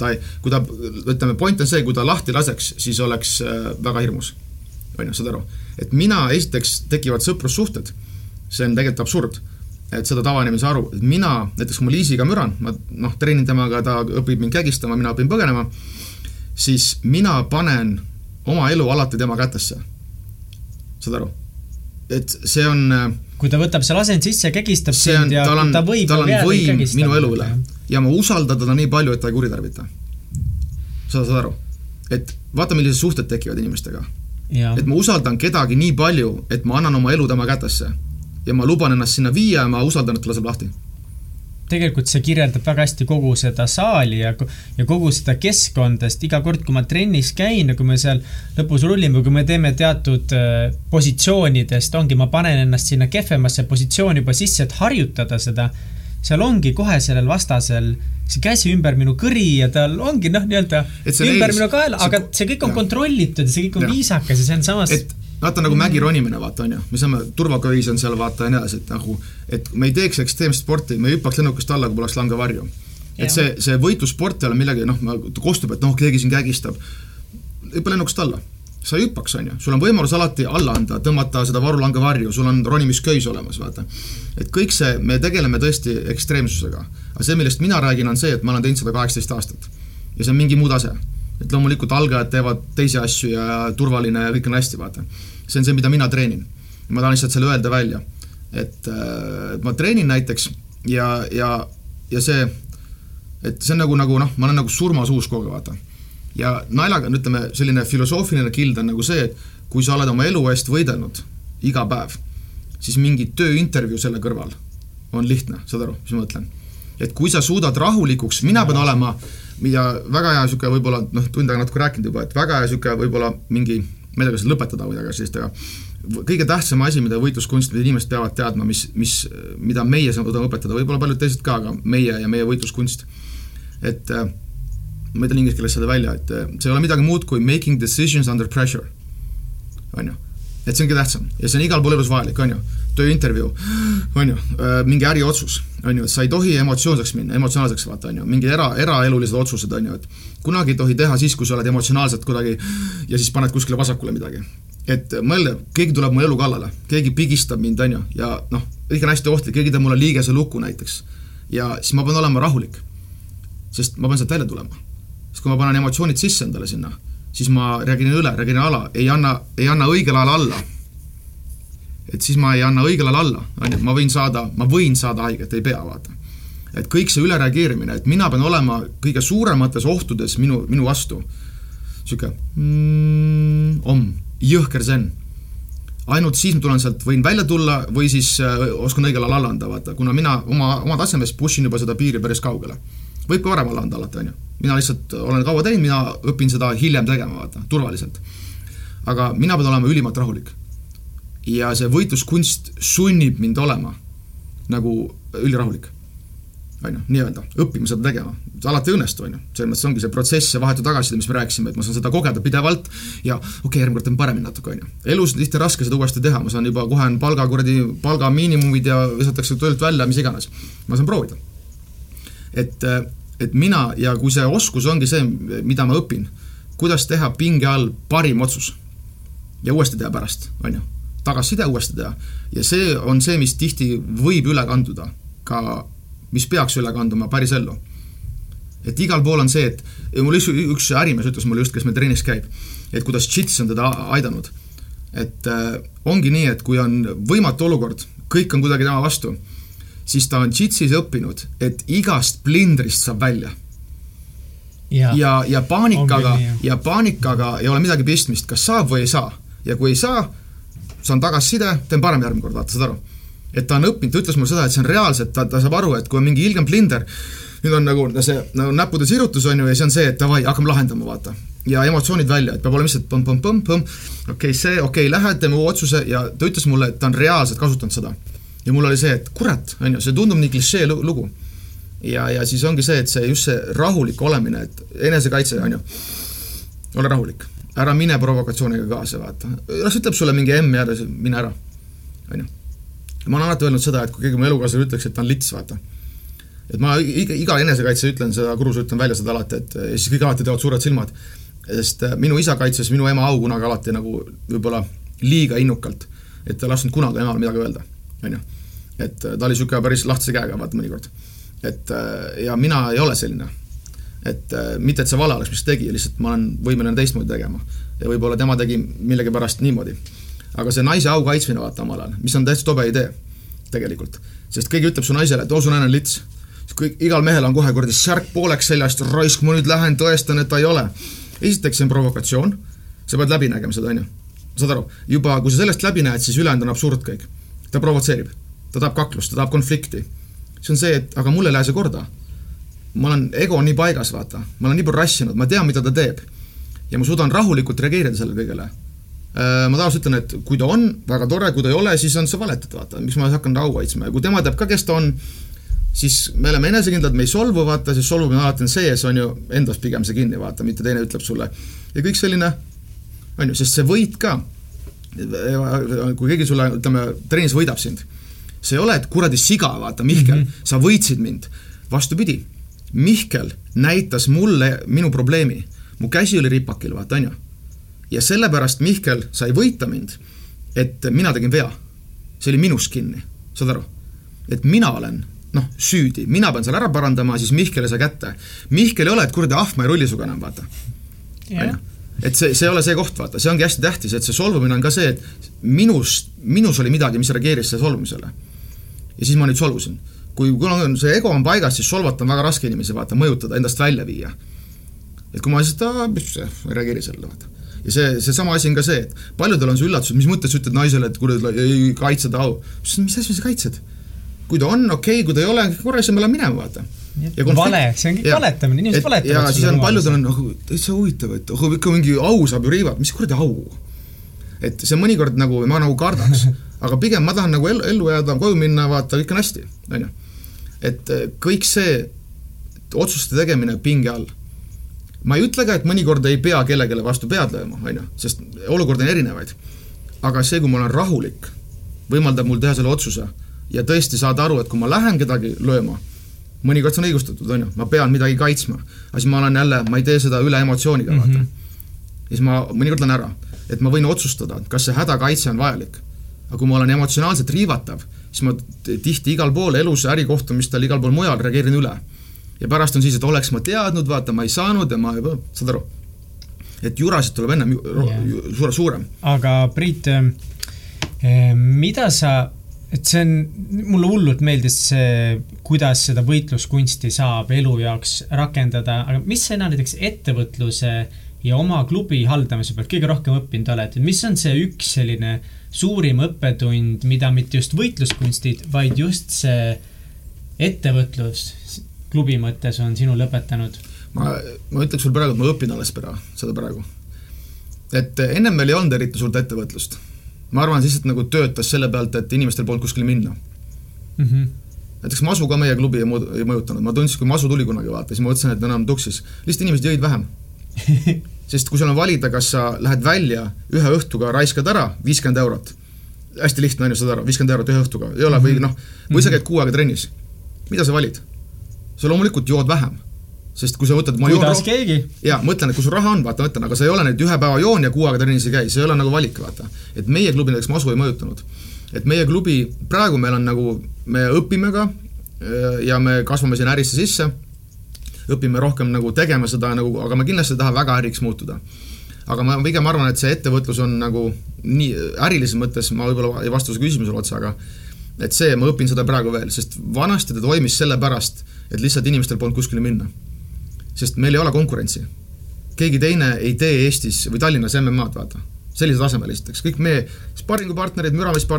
ta ei, kui ta, ütleme, point on see, kui ta lahti laseks, siis oleks äh, väga hirmus. on ju, saad aru? et mina, esiteks tekivad sõprussuhted, see on tegelikult absurd, et seda tavainimene ei saa aru, et mina, näiteks kui ma Liisiga müran, ma noh, treenin temaga, ta õpib mind kägistama, mina õpin põgenema, siis mina panen oma elu alati tema kätesse. saad aru? et see on äh, kui ta võtab seal asend sisse, kägistab see on, tal on, tal on võim minu elu üle ja ma usaldan teda nii palju, et ta ei kuritarvita. sa saad aru? et vaata, millised suhted tekivad inimestega. et ma usaldan kedagi nii palju, et ma annan oma elu tema kätesse. ja ma luban ennast sinna viia ja ma usaldan, et ta laseb lahti tegelikult see kirjeldab väga hästi kogu seda saali ja, ja kogu seda keskkonda, sest iga kord, kui ma trennis käin ja kui me seal lõpus rullime, kui me teeme teatud äh, positsioonidest, ongi, ma panen ennast sinna kehvemasse positsiooni juba sisse, et harjutada seda, seal ongi kohe sellel vastasel see käsi ümber minu kõri ja tal ongi noh, nii-öelda ümber eelis, minu kaela, aga see kõik on ja. kontrollitud ja see kõik on ja. viisakas ja see on samas et vaata nagu mägi ronimine, vaata on ju, me saame, turvaköis on seal vaata ja nii edasi, et nagu, et me ei teeks ekstreemset sporti, me ei hüppaks lennukist alla, kui poleks langevarju. et see, see võitlussport ei ole millegi, noh, kostub, et noh, keegi siin kägistab. hüppa lennukist alla, sa ei hüppaks, on ju, sul on võimalus alati alla anda, tõmmata seda varulangevarju, sul on ronimisköis olemas, vaata. et kõik see, me tegeleme tõesti ekstreemsusega. aga see, millest mina räägin, on see, et ma olen teinud seda kaheksateist aastat. ja see on mingi muu tase et loomulikult algajad teevad teisi asju ja turvaline ja kõik on hästi, vaata see on see, mida mina treenin. ma tahan lihtsalt selle öelda välja. et äh, ma treenin näiteks ja, ja, ja see, et see on nagu, nagu noh, ma olen nagu surmasuus kogu aeg, vaata. ja naljaga on, ütleme, selline filosoofiline kild on nagu see, et kui sa oled oma elu eest võidelnud iga päev, siis mingi tööintervjuu selle kõrval on lihtne, saad aru, mis ma mõtlen? et kui sa suudad rahulikuks, mina pean olema, mida väga hea niisugune võib-olla noh, tund aega natuke rääkinud juba, et väga hea niisugune võib-olla mingi ma ei tea, kas lõpetada või midagi sellist, aga kõige tähtsam asi, mida võitluskunst, mida inimesed peavad teadma, mis, mis, mida meie saame õpetada, võib-olla paljud teised ka, aga meie ja meie võitluskunst, et äh, ma ütlen inglise keeles seda välja, et äh, see ei ole midagi muud kui making decisions under pressure, on ju. et see on kõige tähtsam ja see on igal pool elus vajalik, on ju. Tööintervjuu, on ju, äh, mingi äriotsus, on ju, et sa ei tohi emotsioonseks minna, emotsionaalseks vaata, on ju, mingi era, eraelulised otsused, on ju, et kunagi ei tohi teha siis, kui sa oled emotsionaalselt kuidagi ja siis paned kuskile vasakule midagi. et mõelda, keegi tuleb mu elu kallale, keegi pigistab mind, on ju, ja noh, kõik on hästi ohtlik, keegi teeb mulle liigese luku näiteks. ja siis ma pean olema rahulik. sest ma pean sealt välja tulema. sest kui ma panen emotsioonid sisse endale sinna, siis ma reageerin üle, reageerin ala, ei anna, ei anna õigel ajal alla. Et siis ma ei anna õigel ajal alla, on ju, ma võin saada, ma võin saada haiget, ei pea, vaata et kõik see ülereageerimine, et mina pean olema kõige suuremates ohtudes minu, minu vastu, niisugune mm, om, jõhker zen. ainult siis ma tulen sealt, võin välja tulla või siis äh, oskan õigel ajal alla anda, vaata, kuna mina oma, oma tasemes push in juba seda piiri päris kaugele. võib ka varem alla anda alati, on ju. mina lihtsalt olen kaua teinud, mina õpin seda hiljem tegema, vaata, turvaliselt. aga mina pean olema ülimalt rahulik. Ja see võitluskunst sunnib mind olema nagu ülirahulik on ju, nii-öelda, õppima seda tegema. alati ei õnnestu, on ju, selles mõttes ongi see protsess ja vahetu tagasiside, mis me rääkisime, et ma saan seda kogeda pidevalt ja okei okay,, järgmine kord teen paremini natuke, on ju. elus on tihti raske seda uuesti teha, ma saan juba, kohe on palga kuradi, palga miinimumid ja visatakse töölt välja, mis iganes. ma saan proovida. et, et mina ja kui see oskus ongi see, mida ma õpin, kuidas teha pinge all parim otsus ja uuesti teha pärast, on ju tagasiside uuesti teha. ja see on see, mis tihti võib üle kanduda ka mis peaks üle kanduma päris ellu. et igal pool on see, et mul üks, üks ärimees ütles mulle just, kes meil trennis käib, et kuidas JITS on teda aidanud. et äh, ongi nii, et kui on võimatu olukord, kõik on kuidagi tema vastu, siis ta on JITSis õppinud, et igast plindrist saab välja ja, ja, ja paanikaga, ja paanikaga ei ole midagi pistmist, kas saab või ei saa. ja kui ei saa, saan tagasiside, teen parem järgmine kord, vaata, saad aru et ta on õppinud, ta ütles mulle seda, et see on reaalselt, ta, ta saab aru, et kui on mingi ilgem blinder, nüüd on nagu see nagu näppude sirutus, on ju, ja see on see, et davai, hakkame lahendama, vaata. ja emotsioonid välja, et peab olema lihtsalt põmm-põmm-põmm-põmm, okei okay,, see, okei okay,, lähed, teeme uue otsuse ja ta ütles mulle, et ta on reaalselt kasutanud seda. ja mul oli see, et kurat, on ju, see tundub nii klišee lugu. ja, ja siis ongi see, et see just see rahulik olemine, et enesekaitse, on ju, ole rahulik, ära mine provokatsiooniga kaasa, vaata. las ütleb sulle mingi M järgi, mine ära, on ju ma olen alati öelnud seda, et kui keegi mu elukaaslane ütleks, et ta on lits, vaata. et ma iga, iga enesekaitse ütlen seda, Kurus ütlen välja seda alati, et ja siis kõik alati teevad suured silmad. sest äh, minu isa kaitses minu ema au kunagi alati nagu võib-olla liiga innukalt, et ta ei lasknud kunagi emale midagi öelda, on ju. et äh, ta oli niisugune päris lahtise käega, vaata mõnikord. et äh, ja mina ei ole selline. Et mitte, et see vale oleks, mis ta tegi, lihtsalt ma olen võimeline teistmoodi tegema. ja võib-olla tema tegi millegipärast niimoodi aga see naise au kaitsmine, vaata omal ajal, mis on täitsa tobe idee tegelikult. sest keegi ütleb su naisele, et oo, su naine on lits. kõik, igal mehel on kohe kuradi särk pooleks seljast, raisk, ma nüüd lähen tõestan, et ta ei ole. esiteks, see on provokatsioon, sa pead läbi nägema seda, on ju. saad aru, juba kui sa sellest läbi näed, siis ülejäänud on absurd kõik. ta provotseerib, ta tahab kaklust, ta tahab konflikti. see on see, et aga mulle ei lähe see korda. Ma olen, ego on nii paigas, vaata, ma olen nii palju rassinud, ma tean, mida ta teeb. ja ma suudan rahulikult reageerida sellele kõigele Äh, ma tavaliselt ütlen, et kui ta on, väga tore, kui ta ei ole, siis on sa valetad, vaata, miks ma hakkan au kaitsma ja kui tema teab ka, kes ta on, siis me oleme enesekindlad, me ei solvu, vaata, sest solvumine alati on sees, on ju, endast pigem see kinni, vaata, mitte teine ütleb sulle. ja kõik selline, on ju, sest see võit ka, kui keegi sulle, ütleme, trennis võidab sind, see ei ole, et kuradi siga, vaata, Mihkel mm, -hmm. sa võitsid mind. vastupidi, Mihkel näitas mulle minu probleemi. mu käsi oli ripakil, vaata, on ju ja sellepärast Mihkel sai võita mind, et mina tegin vea. see oli minust kinni, saad aru? et mina olen noh, süüdi, mina pean selle ära parandama, siis Mihkel ei saa kätte. Mihkel ei ole, et kuradi ah, ma ei rulli sinuga enam, vaata. et see, see ei ole see koht, vaata, see ongi hästi tähtis, et see solvumine on ka see, et minus, minus oli midagi, mis reageeris selle solvumisele. ja siis ma nüüd solvusin. Kui, kuna on see ego on paigas, siis solvata on väga raske inimesi, vaata, mõjutada, endast välja viia. et kui ma lihtsalt, mis, ei reageeri sellele, vaata ja see, seesama asi on ka see, et paljudel on see üllatus, et mis mõttes sa ütled naisele, et kuule, ei kaitse ta au. mis asja sa kaitsed? kui ta on okei okay,, kui ta ei ole, korra siis me läheme minema, vaata. vale, see on kõik valetamine, inimesed valetavad. ja siis on paljudel on, oh, täitsa huvitav, et oh, ikka mingi au saab ju riivab, mis kuradi au? et see mõnikord nagu, ma nagu kardaks, aga pigem ma tahan nagu ellu, ellu jääda, koju minna, vaata, kõik on hästi, on ju. Et eh, kõik see otsuste tegemine pinge all ma ei ütle ka, et mõnikord ei pea kellelegi vastu pead lööma, on ju, sest olukordi on erinevaid. aga see, kui ma olen rahulik, võimaldab mul teha selle otsuse ja tõesti saada aru, et kui ma lähen kedagi lööma, mõnikord see on õigustatud, on ju, ma pean midagi kaitsma, aga siis ma olen jälle, ma ei tee seda üle emotsiooniga mm, -hmm. vaata. ja siis ma mõnikord lähen ära, et ma võin otsustada, kas see hädakaitse on vajalik. aga kui ma olen emotsionaalselt riivatav, siis ma tihti igal pool elus, ärikohtumistel, igal pool mujal reageerin üle ja pärast on siis, et oleks ma teadnud, vaata, ma ei saanud ja ma, saad aru, et jurasid tuleb ennem yeah. suure, suurem. aga Priit, ähm, äh, mida sa, et see on, mulle hullult meeldis see, kuidas seda võitluskunsti saab elu jaoks rakendada, aga mis sina näiteks ettevõtluse ja oma klubi haldamise pealt kõige rohkem õppinud oled, mis on see üks selline suurim õppetund, mida mitte just võitluskunstid, vaid just see ettevõtlus klubi mõttes on sinu lõpetanud? ma, ma ütleks sulle praegu, et ma õpin alles pra-, seda praegu. et ennem meil ei olnud eriti suurt ettevõtlust. ma arvan, lihtsalt nagu töötas selle pealt, et inimestel polnud kuskile minna mm. -hmm. näiteks Masu ka meie klubi ei mõju-, ei mõjutanud, ma tundsin, kui Masu tuli kunagi vaata, siis ma mõtlesin, et enam tuksis. lihtsalt inimesed jõid vähem sest kui sul on valida, kas sa lähed välja ühe õhtuga, raiskad ära viiskümmend eurot, hästi lihtne on ju, saad aru, viiskümmend eurot ühe õhtuga, ei ole või noh, või sa käid kuu aega trennis, mida sa valid? sa loomulikult jood vähem sest kui sa võtad kuidas keegi? jaa, mõtlen, et kui sul raha on, vaata, ma ütlen, aga sa ei ole nüüd ühe päeva joon ja kuu aega trennis ei käi, see ei ole nagu valik, vaata. et meie klubi näiteks masu ei mõjutanud. et meie klubi, praegu meil on nagu, me õpime ka ja me kasvame sinna ärisse sisse, õpime rohkem nagu tegema seda nagu, aga me kindlasti ei taha väga äriks muutuda. aga ma pigem arvan, et see ettevõtlus on nagu nii, ärilises mõttes ma võib-olla ei vasta su küsimusele otsa, aga et see, ma õpin seda praegu veel, sest vanasti ta toimis sellepärast, et lihtsalt inimestel polnud kuskile minna sest meil ei ole konkurentsi. keegi teine ei tee Eestis või Tallinnas MM-ad, vaata. Sellisel tasemel esiteks, kõik meie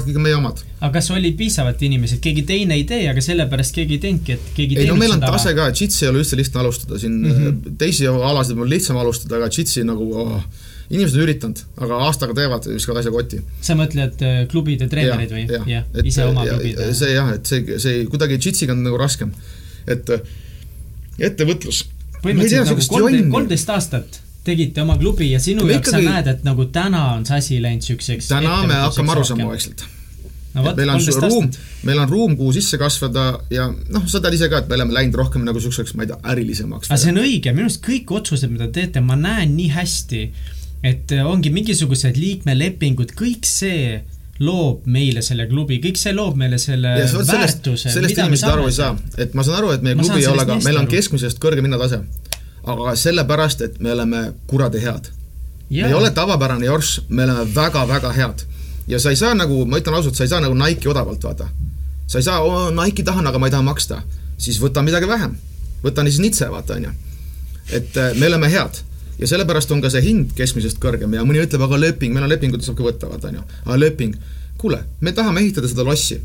kõik on meie omad. aga kas oli piisavalt inimesi, et keegi teine ei tee, aga sellepärast keegi ei teinudki, et keegi ei no meil on tase ka, džitsi ei ole üldse lihtne alustada, siin mm -hmm. teisi alasid on lihtsam alustada, aga džitsi nagu oh, inimesed on üritanud, aga aastaga teevad, viskavad asja kotti. sa mõtled äh, klubide treenerid või? jah ja, ja, ise oma klubid? see jah, et see, see kuidagi džitsiga on nagu raskem. et ettevõtlus põhimõtteliselt nagu kolmteist aastat tegite oma klubi ja sinu jaoks ikkagi... sa näed, et nagu täna on see asi läinud siukseks täna me hakkame aru saama vaikselt no,. meil on ruum, meil on ruum, kuhu sisse kasvada ja noh, sa tead ise ka, et me oleme läinud rohkem nagu siukseks, ma ei tea, ärilisemaks. aga see on õige, minu arust kõik otsused, mida te teete, ma näen nii hästi, et ongi mingisugused liikmelepingud, kõik see loob meile selle klubi, kõik see loob meile selle ja, väärtuse. sellest inimesed aru ei saa, et ma saan aru, et meie klubi ei ole ka, meil on keskmisest kõrgem hinnatase. Aga sellepärast, et me oleme kuradi head. me ei ole tavapärane jorss, me oleme väga-väga head. ja sa ei saa nagu, ma ütlen ausalt, sa ei saa nagu Nike'i odavalt, vaata. sa ei saa Nike'i tahan, aga ma ei taha maksta. siis võta midagi vähem. võta siis nitse, vaata, on ju. et äh, me oleme head ja sellepärast on ka see hind keskmisest kõrgem ja mõni ütleb, aga leping, meil on lepingud, saab ka võtta, vaata on ju. aga leping, kuule, me tahame ehitada seda lossi.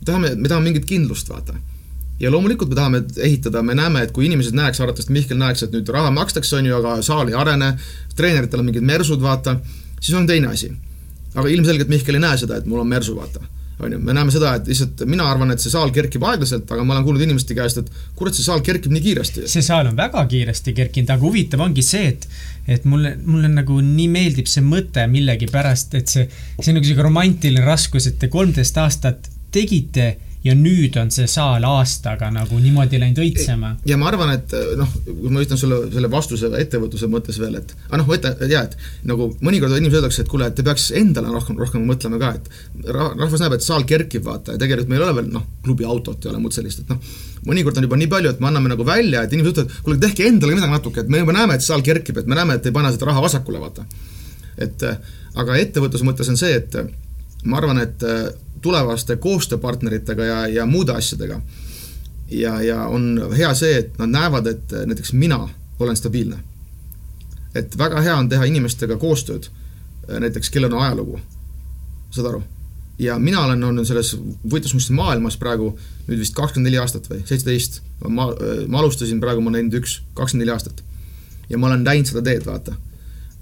me tahame, me tahame mingit kindlust, vaata. Ja loomulikult me tahame ehitada, me näeme, et kui inimesed näeks, arvatavasti Mihkel näeks, et nüüd raha makstakse, on ju, aga saal ei arene, treeneritel on mingid mersud, vaata, siis on teine asi. aga ilmselgelt Mihkel ei näe seda, et mul on mersu, vaata on ju, me näeme seda, et lihtsalt mina arvan, et see saal kerkib aeglaselt, aga ma olen kuulnud inimeste käest, et kurat, see saal kerkib nii kiiresti. see saal on väga kiiresti kerkinud, aga huvitav ongi see, et et mulle, mulle nagu nii meeldib see mõte millegipärast, et see, see on nagu sihuke romantiline raskus, et te kolmteist aastat tegite ja nüüd on see saal aastaga nagu niimoodi läinud õitsema. ja ma arvan, et noh, kui ma ütlen sulle selle vastuse ettevõtluse mõttes veel, et aga noh, võta, jaa, et nagu mõnikord inimesed öeldakse, et kuule, et te peaks endale rohkem, rohkem mõtlema ka, et rahvas näeb, et saal kerkib, vaata, ja tegelikult meil ei ole veel noh, klubi autot ei ole muud sellist, et noh, mõnikord on juba nii palju, et me anname nagu välja, et inimesed ütlevad, kuule, tehke endale midagi natuke, et me juba näeme, et saal kerkib, et me näeme, et ei pane seda raha vasakule, vaata. et aga ettevõtluse mõttes on see, et ma arvan, et tulevaste koostööpartneritega ja, ja muude asjadega. ja, ja on hea see, et nad näevad, et näiteks mina olen stabiilne. et väga hea on teha inimestega koostööd, näiteks kellel on ajalugu, saad aru? ja mina olen olnud selles võitluskunsti maailmas praegu nüüd vist kakskümmend neli aastat või seitseteist, ma, ma alustasin praegu, ma olen nelikümmend üks, kakskümmend neli aastat. ja ma olen näinud seda teed, vaata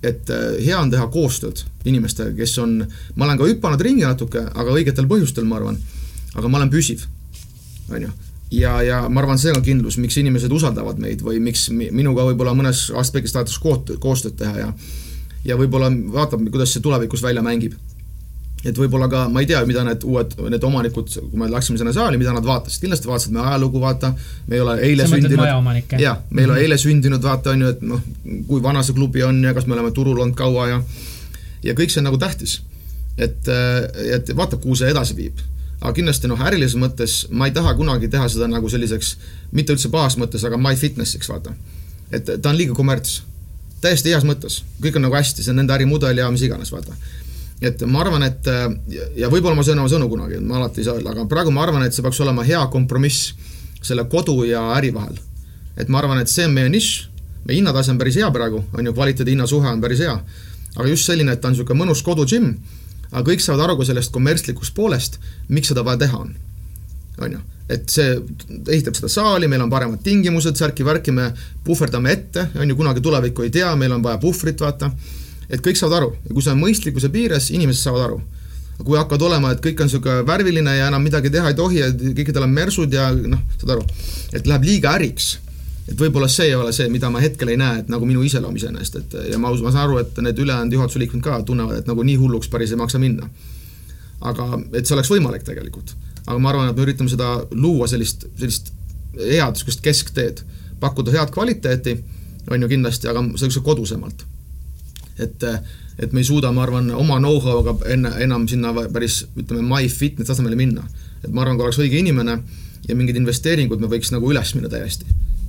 et äh, hea on teha koostööd inimestega, kes on, ma olen ka hüpanud ringi natuke, aga õigetel põhjustel, ma arvan. aga ma olen püsiv, on ju. ja, ja ma arvan, see on kindlus, miks inimesed usaldavad meid või miks minuga võib-olla mõnes aspektis tahetakse koostööd teha ja ja võib-olla vaatab, kuidas see tulevikus välja mängib et võib-olla ka, ma ei tea, mida need uued, need omanikud, kui me läksime sinna saali, mida nad vaatasid, kindlasti vaatasid me ajalugu, vaata, me ei ole eile Sa sündinud. jah, me ei ole -hmm. eile sündinud, vaata, on ju, et noh, kui vana see klubi on ja kas me oleme turul olnud kaua ja ja kõik see on nagu tähtis. et, et vaata, kuhu see edasi viib. aga kindlasti noh, ärilises mõttes ma ei taha kunagi teha seda nagu selliseks, mitte üldse pahas mõttes, aga my fitness'iks, vaata. et ta on liiga kommerts. täiesti heas mõttes, kõik on nagu hästi, see on nende ärimudel ja mis iganes, vaata et ma arvan, et ja võib-olla ma söön oma sõnu kunagi, ma alati ei saa öelda, aga praegu ma arvan, et see peaks olema hea kompromiss selle kodu ja äri vahel. et ma arvan, et see on meie nišš, meie hinnatase on päris hea praegu, on ju, kvaliteedi-hinna suhe on päris hea. aga just selline, et ta on niisugune mõnus kodu-džimm, aga kõik saavad aru ka sellest kommertslikust poolest, miks seda vaja teha on. on ju. et see ehitab seda saali, meil on paremad tingimused, särki-värki, me puhverdame ette, on ju, kunagi tulevikku ei tea, meil on vaja puhvrit, vaata, et kõik saavad aru ja kui see on mõistlikkuse piires, inimesed saavad aru kui hakkavad olema, et kõik on niisugune värviline ja enam midagi teha ei tohi ja kõikidel on mersud ja noh, saad aru, et läheb liiga äriks et võib-olla see ei ole see, mida ma hetkel ei näe, et nagu minu iseloom iseenesest, et ja ma, ma saan aru, et need ülejäänud juhatuse liikmed ka tunnevad, et nagu nii hulluks päris ei maksa minna. aga et see oleks võimalik tegelikult. aga ma arvan, et me üritame seda luua sellist, sellist head niisugust keskteed, pakkuda head kvaliteeti, on ju kindlasti, aga sellise kodusemalt. Et, et me ei suuda, ma arvan, oma know-how'ga enne, enam sinna päris ütleme, my fitness tasemele minna. et ma arvan, kui oleks õige inimene ja mingid investeeringud, me võiks nagu üles minna täiesti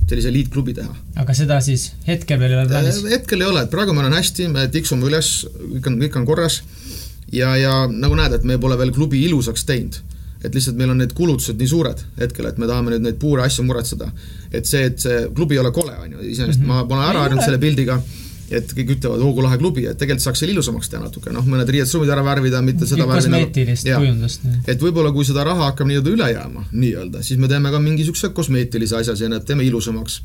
sellise eliitklubi teha. aga seda siis hetkel veel ei ole plaanis? Äh, hetkel ei ole, et praegu meil on hästi, me tiksume üles, kõik on, kõik on korras ja, ja nagu näed, et me pole veel klubi ilusaks teinud. et lihtsalt meil on need kulutused nii suured hetkel, et me tahame nüüd neid puure asju muretseda. et see, et see klubi ei ole kole, on ju, iseenesest mm -hmm. ma olen ära harjunud selle pildiga et kõik ütlevad, oo kui lahe klubi, et tegelikult saaks selle ilusamaks teha natuke, noh, mõned riietusruumid ära värvida, mitte seda kosmeetilist kujundust. et võib-olla, kui seda raha hakkab nii-öelda üle jääma, nii-öelda, siis me teeme ka mingi niisuguse kosmeetilise asja sinna, et teeme ilusamaks.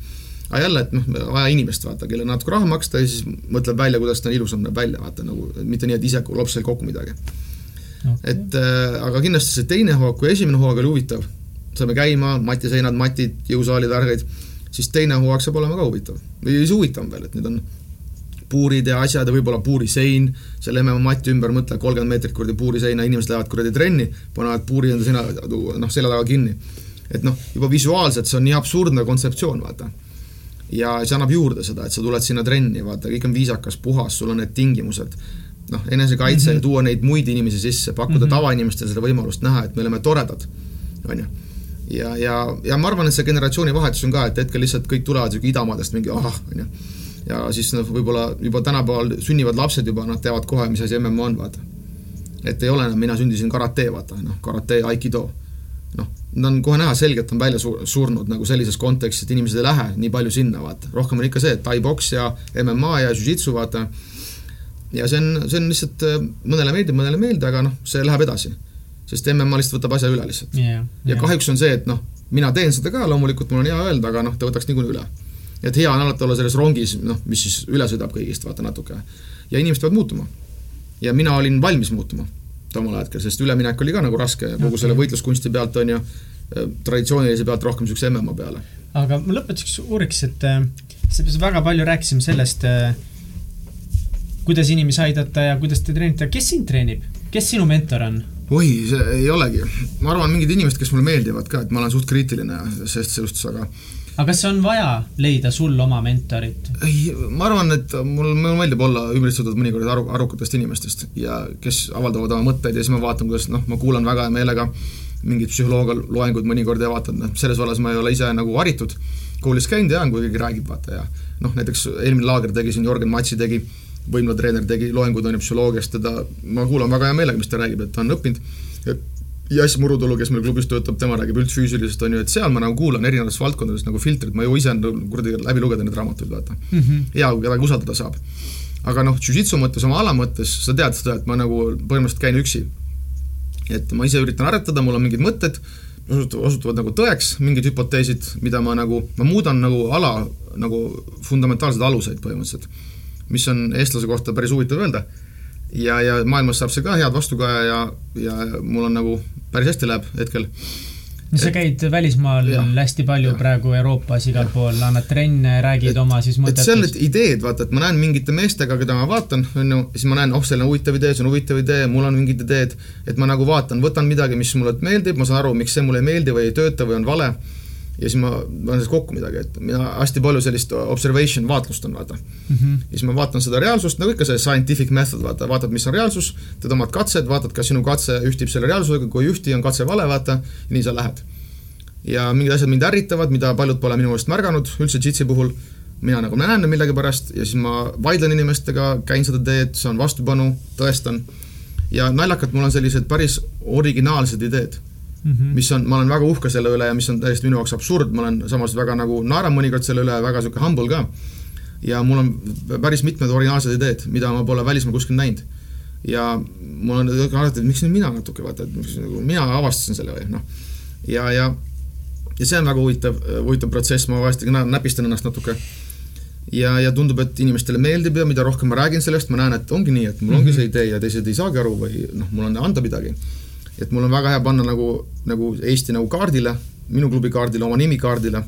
aga jälle, et noh, vaja inimest, vaata, kellele natuke raha maksta ja siis mõtleb välja, kuidas ta ilusam näeb välja, vaata nagu, mitte nii, et ise lopsel kokku midagi okay.. et äh, aga kindlasti see teine hoog, kui esimene hoog oli huvitav, saime käima, matiseinad, matid, jõusaalid, värgid, siis teine hooaeg saab olema ka huvitav. või siis huvitavam veel, et nüüd on puurid ja asjad ja võib-olla puurisein, selle MMA mati ümber, mõtle, kolmkümmend meetrit kuradi puuriseina, inimesed lähevad kuradi trenni, panevad puuri enda seina, noh, selja taga kinni. et noh, juba visuaalselt see on nii absurdne kontseptsioon, vaata. ja see annab juurde seda, et sa tuled sinna trenni, vaata, kõik on viisakas, puhas, sul on need tingimused, noh, enesekaitse mm -hmm. tuua neid muid inimesi sisse, pakkuda mm -hmm. tavainimestele seda võimalust näha, et me oleme toredad, on ju ja, ja, ja ma arvan, et see generatsioonivahetus on ka, et hetkel lihtsalt kõik tulevad niisugune idamaadest mingi ahah, on ju ja siis noh, võib-olla juba tänapäeval sünnivad lapsed juba, nad teavad kohe, mis asi MMA on, vaata. et ei ole enam, mina sündisin karate, vaata, noh, karate, aikido. noh, nad on kohe näha, selgelt on välja sur-, surnud nagu sellises kontekstis, et inimesed ei lähe nii palju sinna, vaata. rohkem on ikka see, et tai-poks ja MMA ja jujitsu, vaata. ja see on, see on lihtsalt, äh, mõnele meeldib, mõnele ei meeldi, aga noh, see läheb edasi. sest MMA lihtsalt võtab asja üle lihtsalt yeah,. ja yeah. kahjuks on see, et noh, mina teen seda ka, loomulikult mul on hea öelda, aga noh, ta võtaks niikuinii üle et hea on alati olla selles rongis, noh, mis siis üle sõidab kõigist, vaata natuke. ja inimesed peavad muutuma. ja mina olin valmis muutuma tomal hetkel, sest üleminek oli ka nagu raske kogu okay. selle võitluskunsti pealt, on ju, äh, traditsioonilise pealt rohkem niisuguse MMA peale. aga ma lõpetuseks uuriks, et äh, seepärast väga palju rääkisime sellest äh,, kuidas inimesi aidata ja kuidas te treenite, kes sind treenib, kes sinu mentor on? oi, see ei olegi, ma arvan, mingid inimesed, kes mulle meeldivad ka, et ma olen suht kriitiline sellest suhtes, aga aga kas on vaja leida sul oma mentorit? ei, ma arvan, et mul, mulle meeldib olla ümbritsetud mõnikord aru, arukatest inimestest ja kes avaldavad oma mõtteid ja siis ma vaatan, kuidas noh, ma kuulan väga hea meelega mingeid psühholoogia loenguid mõnikord ja vaatan, noh, selles vallas ma ei ole ise nagu haritud, koolis käinud ja kui keegi räägib, vaata ja noh, näiteks eelmine laager tegi siin, Jörgen Matsi tegi, võimlatreener tegi loengud on ju psühholoogiast, teda ma kuulan väga hea meelega, mis ta räägib, et ta on õppinud, Jass Murutulu, kes meil klubis töötab, tema räägib üldfüüsilisest, on ju, et seal ma nagu kuulan erinevatest valdkondadest nagu filtrit, ma ei jõua ise kuradi läbi lugeda neid raamatuid, vaata mm. -hmm. hea, kui kedagi usaldada saab. aga noh, jujitsu mõttes, oma ala mõttes, sa tead seda, et ma nagu põhimõtteliselt käin üksi. et ma ise üritan aretada, mul on mingid mõtted, osutuvad, osutuvad nagu tõeks, mingid hüpoteesid, mida ma nagu, ma muudan nagu ala nagu fundamentaalseid aluseid põhimõtteliselt, mis on eestlase kohta päris huvitav öelda ja, ja maailmas saab see ka head vastukaja ja, ja mul on nagu päris hästi läheb hetkel. no sa käid välismaal ja, hästi palju ja. praegu Euroopas igal ja. pool, annad trenne, räägid et, oma siis mõtetest. on need ideed, vaata, et ma näen mingite meestega, keda ma vaatan, on ju, siis ma näen, oh, selline huvitav idee, see on huvitav idee, mul on mingid ideed, et ma nagu vaatan, võtan midagi, mis mulle meeldib, ma saan aru, miks see mulle ei meeldi või ei tööta või on vale ja siis ma panen sellest kokku midagi, et mina hästi palju sellist observation vaatlust on, vaata mm. -hmm. ja siis ma vaatan seda reaalsust, nagu ikka see scientific method, vaata, vaatad, mis on reaalsus, teed omad katsed, vaatad, kas sinu katse ühtib selle reaalsusega, kui ei ühti, on katse vale, vaata, nii sa lähed. ja mingid asjad mind ärritavad, mida paljud pole minu meelest märganud, üldse jitsi puhul, mina nagu näen millegipärast ja siis ma vaidlen inimestega, käin seda teed, saan vastupanu, tõestan. ja naljakalt, mul on sellised päris originaalsed ideed mm, -hmm. mis on, ma olen väga uhke selle üle ja mis on täiesti minu jaoks absurd, ma olen samas väga nagu naeran mõnikord selle üle, väga niisugune humble ka. ja mul on päris mitmed originaalsed ideed, mida ma pole välismaal kuskil näinud. ja mul on alati, et miks nüüd mina natuke, vaata, et miks nagu mina avastasin selle või noh. ja, ja ja see on väga huvitav, huvitav protsess, ma vahest näpistan ennast natuke. ja, ja tundub, et inimestele meeldib ja mida rohkem ma räägin sellest, ma näen, et ongi nii, et mul mm -hmm. ongi mhm. see idee ja teised ei saagi aru või noh, mul on anda midagi. Et mul on väga hea panna nagu, nagu Eesti nagu kaardile, minu klubi kaardile, oma nimi kaardile.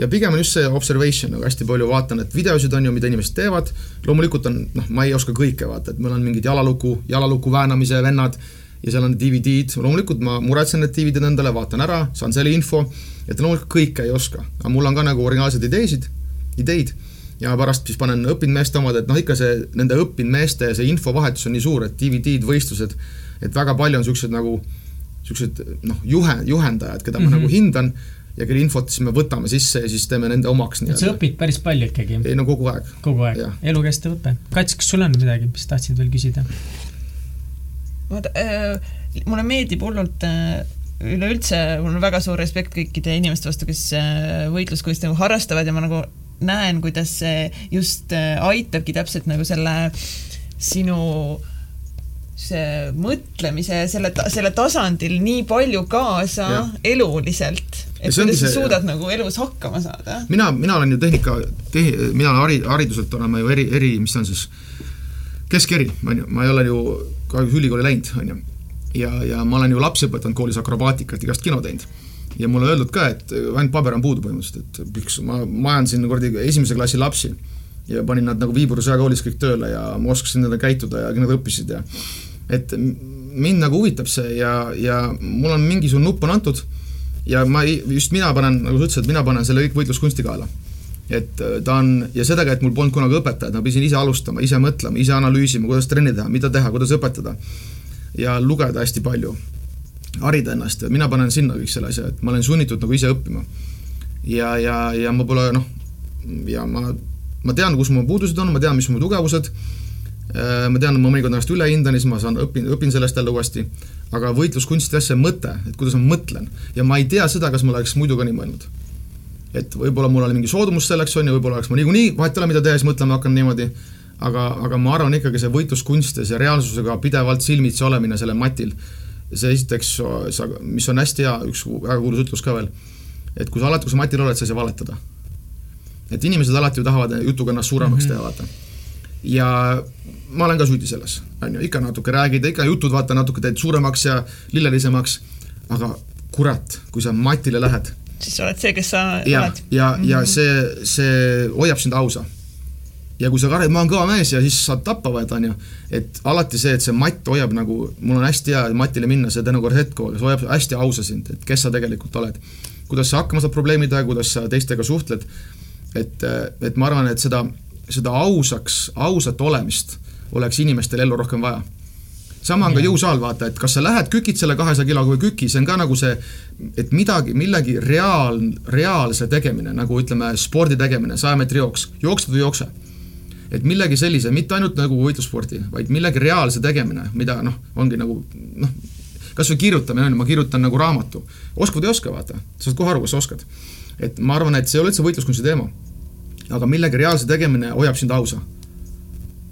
Ja pigem on just see observation, nagu hästi palju vaatan, et videosid on ju, mida inimesed teevad, loomulikult on, noh, ma ei oska kõike vaata, et meil on mingid jalaluku, jalaluku väänamise vennad ja seal on DVD-d, loomulikult ma muretsen need DVD-d endale, vaatan ära, saan selle info, et loomulikult kõike ei oska, aga mul on ka nagu originaalseid ideesid, ideid. Ja pärast siis panen õppinud meeste omad, et noh, ikka see nende õppinud meeste see infovahetus on nii suur, et DVD-d, võistlused, et väga palju on niisugused nagu, niisugused noh, juhe, juhendajad, keda mm -hmm. ma mhm. nagu hindan ja kelle infot siis me võtame sisse ja siis teeme nende omaks. et sa õpid päris palju ikkagi? ei no kogu aeg. kogu aeg, elukestev õpe. Kats, kas sul on midagi, mis tahtsid veel küsida? vaata äh,, mulle meeldib hullult äh, üleüldse, mul on väga suur respekt kõikide inimeste vastu, kes äh, võitluskunsti nagu harrastavad ja ma nagu näen, kuidas see just äh, aitabki täpselt nagu selle sinu see mõtlemise selle, selle tasandil nii palju kaasa ja. eluliselt, et kuidas sa suudad ja. nagu elus hakkama saada. mina, mina olen ju tehnika tehi-, mina olen hari-, hariduselt olen ma ju eri, eri, mis on siis, keskeri, on ju, ma ei ole ju kahjuks ülikooli läinud, on ju. ja, ja ma olen ju lapsi õpetanud koolis akrobaatikat, igast kino teinud. ja mulle öeldud ka, et ainult paber on puudu põhimõtteliselt, et miks ma, ma ajandasin kuradi esimese klassi lapsi ja panin nad nagu Viiburu sõjakoolis kõik tööle ja ma oskasin nendega käituda ja nad õppisid ja et mind nagu huvitab see ja, ja mul on mingisugune nupp on antud ja ma ei, just mina panen, nagu sa ütlesid, mina panen selle kõik võitluskunsti kaela et äh, ta on, ja sedagi, et mul polnud kunagi õpetajat, ma pidin ise alustama, ise mõtlema, ise analüüsima, kuidas trenni teha, mida teha, kuidas õpetada. ja lugeda hästi palju, harida ennast ja mina panen sinna kõik selle asja, et ma olen sunnitud nagu ise õppima. ja, ja, ja ma pole noh, ja ma, ma tean, kus mu puudused on, ma tean, mis mu tugevused, ma tean, et ma mõnikord ennast üle hindan ja siis ma saan, õpin, õpin sellest jälle uuesti, aga võitluskunsti asja mõte, et kuidas ma mõtlen ja ma ei tea seda, kas ma oleks muidu ka nii mõelnud et võib-olla mul oli mingi soodumus selleks, on ju, võib-olla oleks ma niikuinii, vahet ei ole, mida teha, siis mõtlema hakkan niimoodi, aga, aga ma arvan ikkagi see võitluskunst ja see reaalsusega pidevalt silmitsi olemine sellel matil, see esiteks, sa, mis on hästi hea, üks väga kuulus ütlus ka veel, et kui sa alati, kui sa matil oled, sa ei saa valetada. et inimesed alati ju tahavad jutuga ennast suuremaks mm -hmm. teha, vaata. Ja ma olen ka süüdi selles, on ju, ikka natuke räägid, ikka jutud vaata natuke teed suuremaks ja lillelisemaks, aga kurat, kui sa matile lähed siis sa oled see, kes sa ja, oled. ja ja see, see hoiab sind ausa. ja kui sa karjad, ma olen kõva mees ja siis saad tappa võtta, on ju, et alati see, et see matt hoiab nagu, mul on hästi hea matile minna, see teinekord hetk, see hoiab hästi ausa sind, et kes sa tegelikult oled. kuidas sa hakkama saad probleemidega, kuidas sa teistega suhtled, et, et ma arvan, et seda, seda ausaks, ausat olemist oleks inimestel ellu rohkem vaja sama on ka jõusaal, vaata, et kas sa lähed kükid selle kahesaja kiloga või küki, see on ka nagu see, et midagi, millegi reaal, reaalse tegemine, nagu ütleme, spordi tegemine, saja meetri jooks, jooksed või jookse. et millegi sellise, mitte ainult nagu võitlusspordi, vaid millegi reaalse tegemine, mida noh, ongi nagu noh, kas või kirjutamine on ju, ma kirjutan nagu raamatu. oskad või ei oska, vaata, sa saad kohe aru, kas oskad. et ma arvan, et see ei ole üldse võitluskunsti teema. Aga millegi reaalse tegemine hoiab sind ausa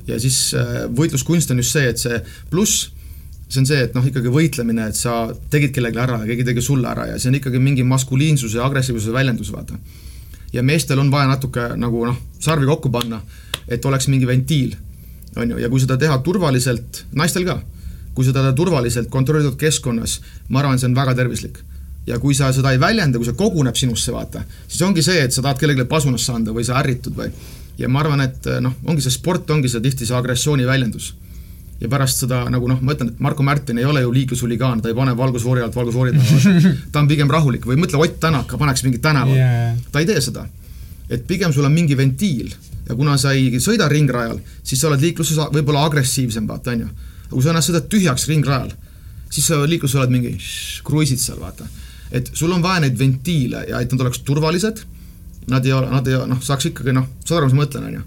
ja siis äh, võitluskunst on just see, et see pluss, see on see, et noh, ikkagi võitlemine, et sa tegid kellelegi ära ja keegi tegi sulle ära ja see on ikkagi mingi maskuliinsuse ja agressiivsuse väljendus, vaata. ja meestel on vaja natuke nagu noh, sarvi kokku panna, et oleks mingi ventiil, on ju, ja kui seda teha turvaliselt, naistel ka, kui seda teha turvaliselt, kontrollitud keskkonnas, ma arvan, see on väga tervislik ja kui sa seda ei väljenda, kui see koguneb sinusse, vaata, siis ongi see, et sa tahad kellelegi pasunasse anda või sa ärritud või ja ma arvan, et noh, ongi see sport, ongi see tihti see agressiooni väljendus. ja pärast seda nagu noh, ma ütlen, et Marko Märtin ei ole ju liiklushuligaan, ta ei pane valgusfoori alt valgusfoori taha, ta on pigem rahulik või mõtle Ott Tänak paneks mingit tänavat yeah., ta ei tee seda. et pigem sul on mingi ventiil ja kuna sa ei sõida ringrajal, siis sa oled liikluses võib-olla agressiivsem, vaata, on ju. aga kui sa ennast sõidad tühjaks ringrajal, siis sa liikluses oled mingi kruiisid seal, vaata. Et sul on vaja neid ventiile ja et nad oleks turvalised nad ei ole, nad ei noh, saaks ikkagi noh, saad aru, mis ma mõtlen, on ju.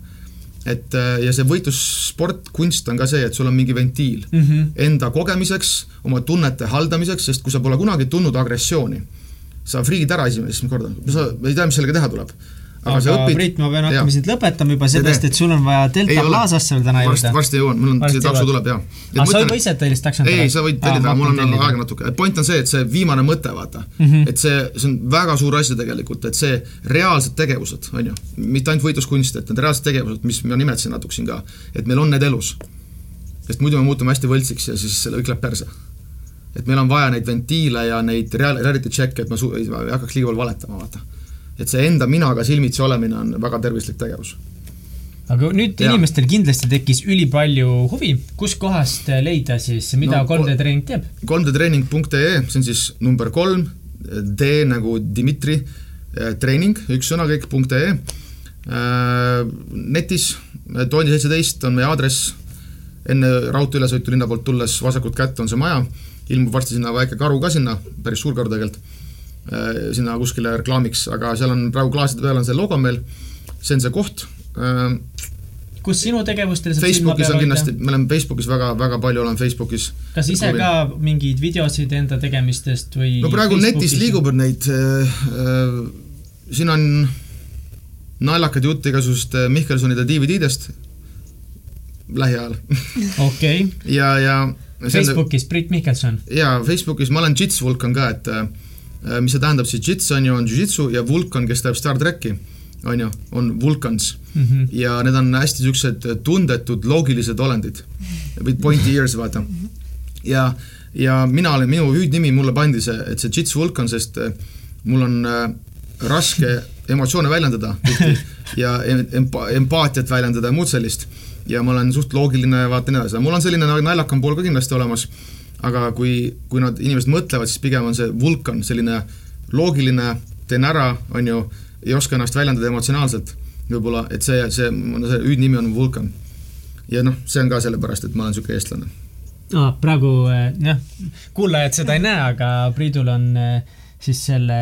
et äh, ja see võitlussport, kunst on ka see, et sul on mingi ventiil mm -hmm. enda kogemiseks, oma tunnete haldamiseks, sest kui sa pole kunagi tundnud agressiooni, sa friigid ära esimest korda, sa ei tea, mis sellega teha tuleb. Aga, aga õpid... Priit, ma pean hakkama sind lõpetama juba sellest, et sul on vaja Delta Plazasse veel täna jõuda. varsti jõuan, mul on, see takso tuleb, jaa. aga sa juba ise tellid takso endale? ei, sa võid tellida, mul on aega natuke. point on see, et see viimane mõte, vaata mm, -hmm. et see, see on väga suur asi tegelikult, et see reaalsed tegevused, on ju, mitte ainult võitluskunst, et need reaalsed tegevused, mis ma nimetasin natuke siin ka, et meil on need elus. sest muidu me muutume hästi võltsiks ja siis kõik läheb perse et meil on vaja neid ventiile ja neid real-, reality check'e, et ma su-, ei hakkaks liiga palju valetama, vaata et see enda minaga silmitsi olemine on väga tervislik tegevus aga nüüd ja. inimestel kindlasti tekkis ülipalju huvi, kuskohast leida siis, mida no, 3D treening teeb? 3D treening.ee, see on siis number kolm, D nagu Dmitri, eh, treening, üks sõna kõik, .ee. Eh, netis, Toondi seitseteist on meie aadress, enne raudteeülesõitu linna poolt tulles vasakult kätt on see maja, ilmub varsti sinna väike karu ka sinna, päris suur karu tegelikult sinna kuskile reklaamiks, aga seal on praegu klaaside peal on see logo meil, see on see koht. Äh, kus sinu tegevustel Facebookis on kindlasti, me oleme Facebookis väga, väga palju olen Facebookis. kas ise ka mingeid videosid enda tegemistest või? no praegu netis liigub neid äh,, äh, siin on naljakad jutt igasugust Mihkelsonide DVD-dest lähiajal. okei. ja, ja Facebookis Brit Mihkelson? jaa, Facebookis ma olen Jits Vulkan ka, et äh, Äh, mis see tähendab siis, jits on ju, on jujitsu ja vulkan, kes teeb Star tracki, on ju, on vulkans mm. -hmm. ja need on hästi niisugused tundetud loogilised olendid. või pointy ears, vaata. ja, ja mina olen, minu hüüdnimi mulle pandi see, et see jits vulkan, sest äh, mul on äh, raske emotsioone väljendada ja empa-, empaatiat väljendada ja muud sellist. ja ma olen suht loogiline ja vaata nii edasi, mul on selline naljakam pool ka kindlasti olemas aga kui, kui nad, inimesed mõtlevad, siis pigem on see vulkan, selline loogiline, teen ära, on ju, ei oska ennast väljendada emotsionaalselt võib-olla, et see, see, see hüüdnimi on vulkan. ja noh, see on ka sellepärast, et ma olen niisugune eestlane ah,. praegu eh, jah, kuulajad seda ei näe, aga Priidul on äh, siis selle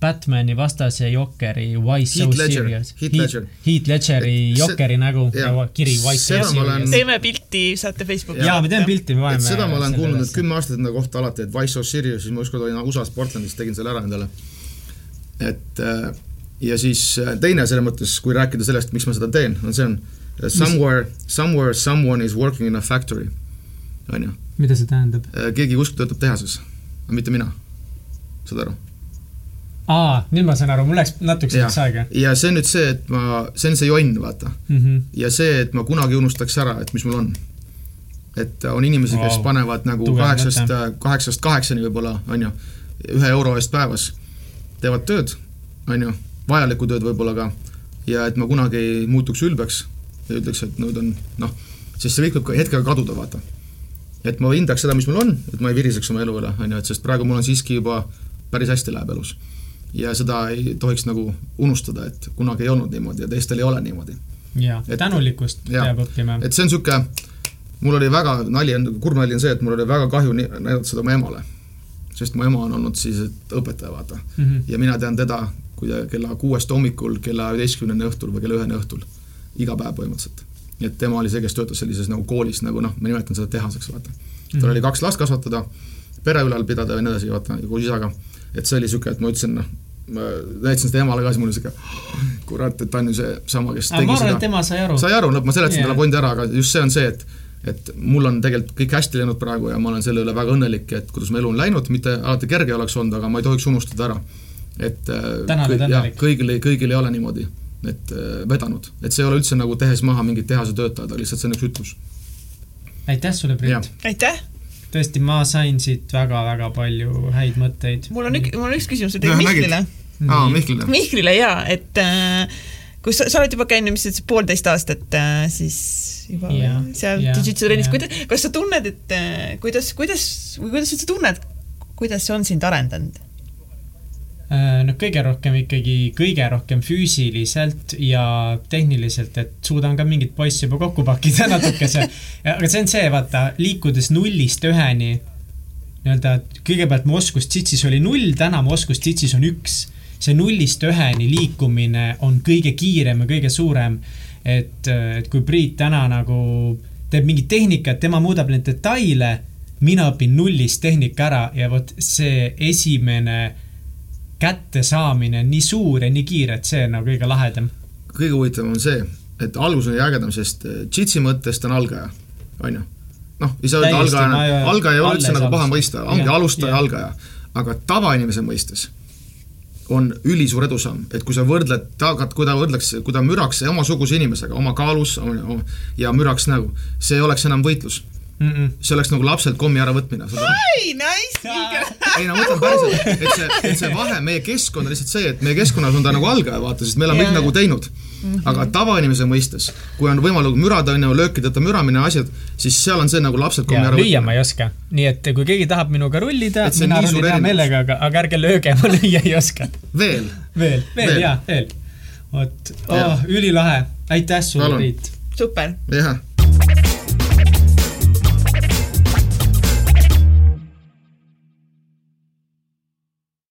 Batman'i vastase Jokeri Why so Heath Ledger, serious? Heath Ledger. Heath Ledgeri Jokeri nägu ja kiri Why so serious olen.... teeme pilti, saate Facebooki. jaa, me teeme pilti, me paneme. seda ma olen kuulnud nüüd kümme aastat enda kohta alati, et Why so serious, siis ma ükskord olin USA-s Portlandis, tegin selle ära endale. et äh, ja siis äh, teine selles mõttes, kui rääkida sellest, miks ma seda teen, on see on uh, somewhere, somewhere someone is working in a factory, on ju. mida see tähendab? keegi kuskil töötab tehases, mitte mina saad aru? Aa, nüüd ma saan aru, mul läks natukese läks aega. ja see on nüüd see, et ma, see on see jonn, vaata mm. -hmm. ja see, et ma kunagi unustaks ära, et mis mul on. et on inimesi wow., kes panevad nagu kaheksast, kaheksast kaheksani võib-olla, on ju, ühe euro eest päevas, teevad tööd, on ju, vajalikku tööd võib-olla ka, ja et ma kunagi ei muutuks ülbeks ja ütleks, et nüüd on noh, sest see kõik võib ka hetkega kaduda, vaata et ma hindaks seda, mis mul on, et ma ei viriseks oma elu üle, on ju, et sest praegu mul on siiski juba päris hästi läheb elus. Ja seda ei tohiks nagu unustada, et kunagi ei olnud niimoodi ja teistel ei ole niimoodi. jaa, tänulikkust peab õppima. et see on niisugune, mul oli väga, nali kurb nali on see, et mul oli väga kahju näidata seda oma emale. sest mu ema on olnud siis õpetaja, vaata mm. -hmm. ja mina tean teda, kui ta kella kuuest hommikul kella üheteistkümneni õhtul või kella üheni õhtul, iga päev põhimõtteliselt. et tema oli see, kes töötas sellises nagu koolis, nagu noh, ma nimetan seda tehaseks, vaata mm. -hmm. tal oli kaks last kasvatada, pere ülal pidada ja nii edasi, vaata, koos isaga et see oli niisugune, et ma ütlesin, noh, ma näitasin seda emale ka, siis mul oli siuke, kurat, et ta on ju seesama, kes aga tegi arvan, et tema sai aru. sai aru, no ma seletasin yeah. talle pointi ära, aga just see on see, et et mul on tegelikult kõik hästi läinud praegu ja ma olen selle üle väga õnnelik, et kuidas mu elu on läinud, mitte alati kerge oleks olnud, aga ma ei tohiks unustada ära. et äh, kõik, jah, kõigil, kõigil ei ole niimoodi, et äh, vedanud, et see ei ole üldse nagu tehes maha mingid tehase töötajad, aga lihtsalt see on üks ütlus. aitäh sulle, Priit! aitäh! Tõesti, ma sain siit väga-väga palju häid mõtteid. mul on üks, mul on üks küsimus Mihklile. aa, Mihklile. Mihklile jaa, et äh, kus sa, sa oled juba käinud, mis sa ütlesid, poolteist aastat äh, siis juba yeah, seal Digitsu trennis kuidas, kas sa tunned, et äh, kuidas, kuidas, või kuidas sa üldse tunned, kuidas see on sind arendanud? Noh, kõige rohkem ikkagi, kõige rohkem füüsiliselt ja tehniliselt, et suudan ka mingit poissi juba kokku pakkida natukese. aga see on see, vaata, liikudes nullist üheni, nii-öelda kõigepealt mu oskus tsitsis oli null, täna mu oskus tsitsis on üks. see nullist üheni liikumine on kõige kiirem ja kõige suurem. et, et kui Priit täna nagu teeb mingit tehnikat, tema muudab neid detaile, mina õpin nullist tehnika ära ja vot see esimene kättesaamine on nii suur ja nii kiire, et see on nagu kõige lahedam. kõige huvitavam on see, et algus oli ägedam, sest äh, Jitsi mõttes ta on algaja, onju. noh, ei saa öelda algaja algaja ei ole üldse nagu paha mõista, ongi Jah, alustaja, algaja. aga tavainimese mõistes on ülisuur edusamm, et kui sa võrdled, kui ta võrdleks, kui ta müraks omasuguse inimesega oma kaalus oma- ja müraks nägu, see oleks enam võitlus. Mm -mm. see oleks nagu lapselt kommi äravõtmine, ei, nice, liiga. ei no ma mõtlen päriselt, et see, et see vahe meie keskkond on lihtsalt see, et meie keskkonnas on ta nagu algaja, vaata, sest me oleme kõik Jaa. nagu teinud. aga tavainimese mõistes, kui on võimalik mürada, on ju, löökideta müramine, asjad, siis seal on see nagu lapselt kommi ja lüüa äravõtmine. ma ei oska. nii et kui keegi tahab minuga rullida mina rullin hea meelega, aga, aga ärge lööge, ma lüüa ei oska. veel, veel, veel Veel. ja, veel. vot oh,, ülilahe. aitäh sulle. Priit. super. jah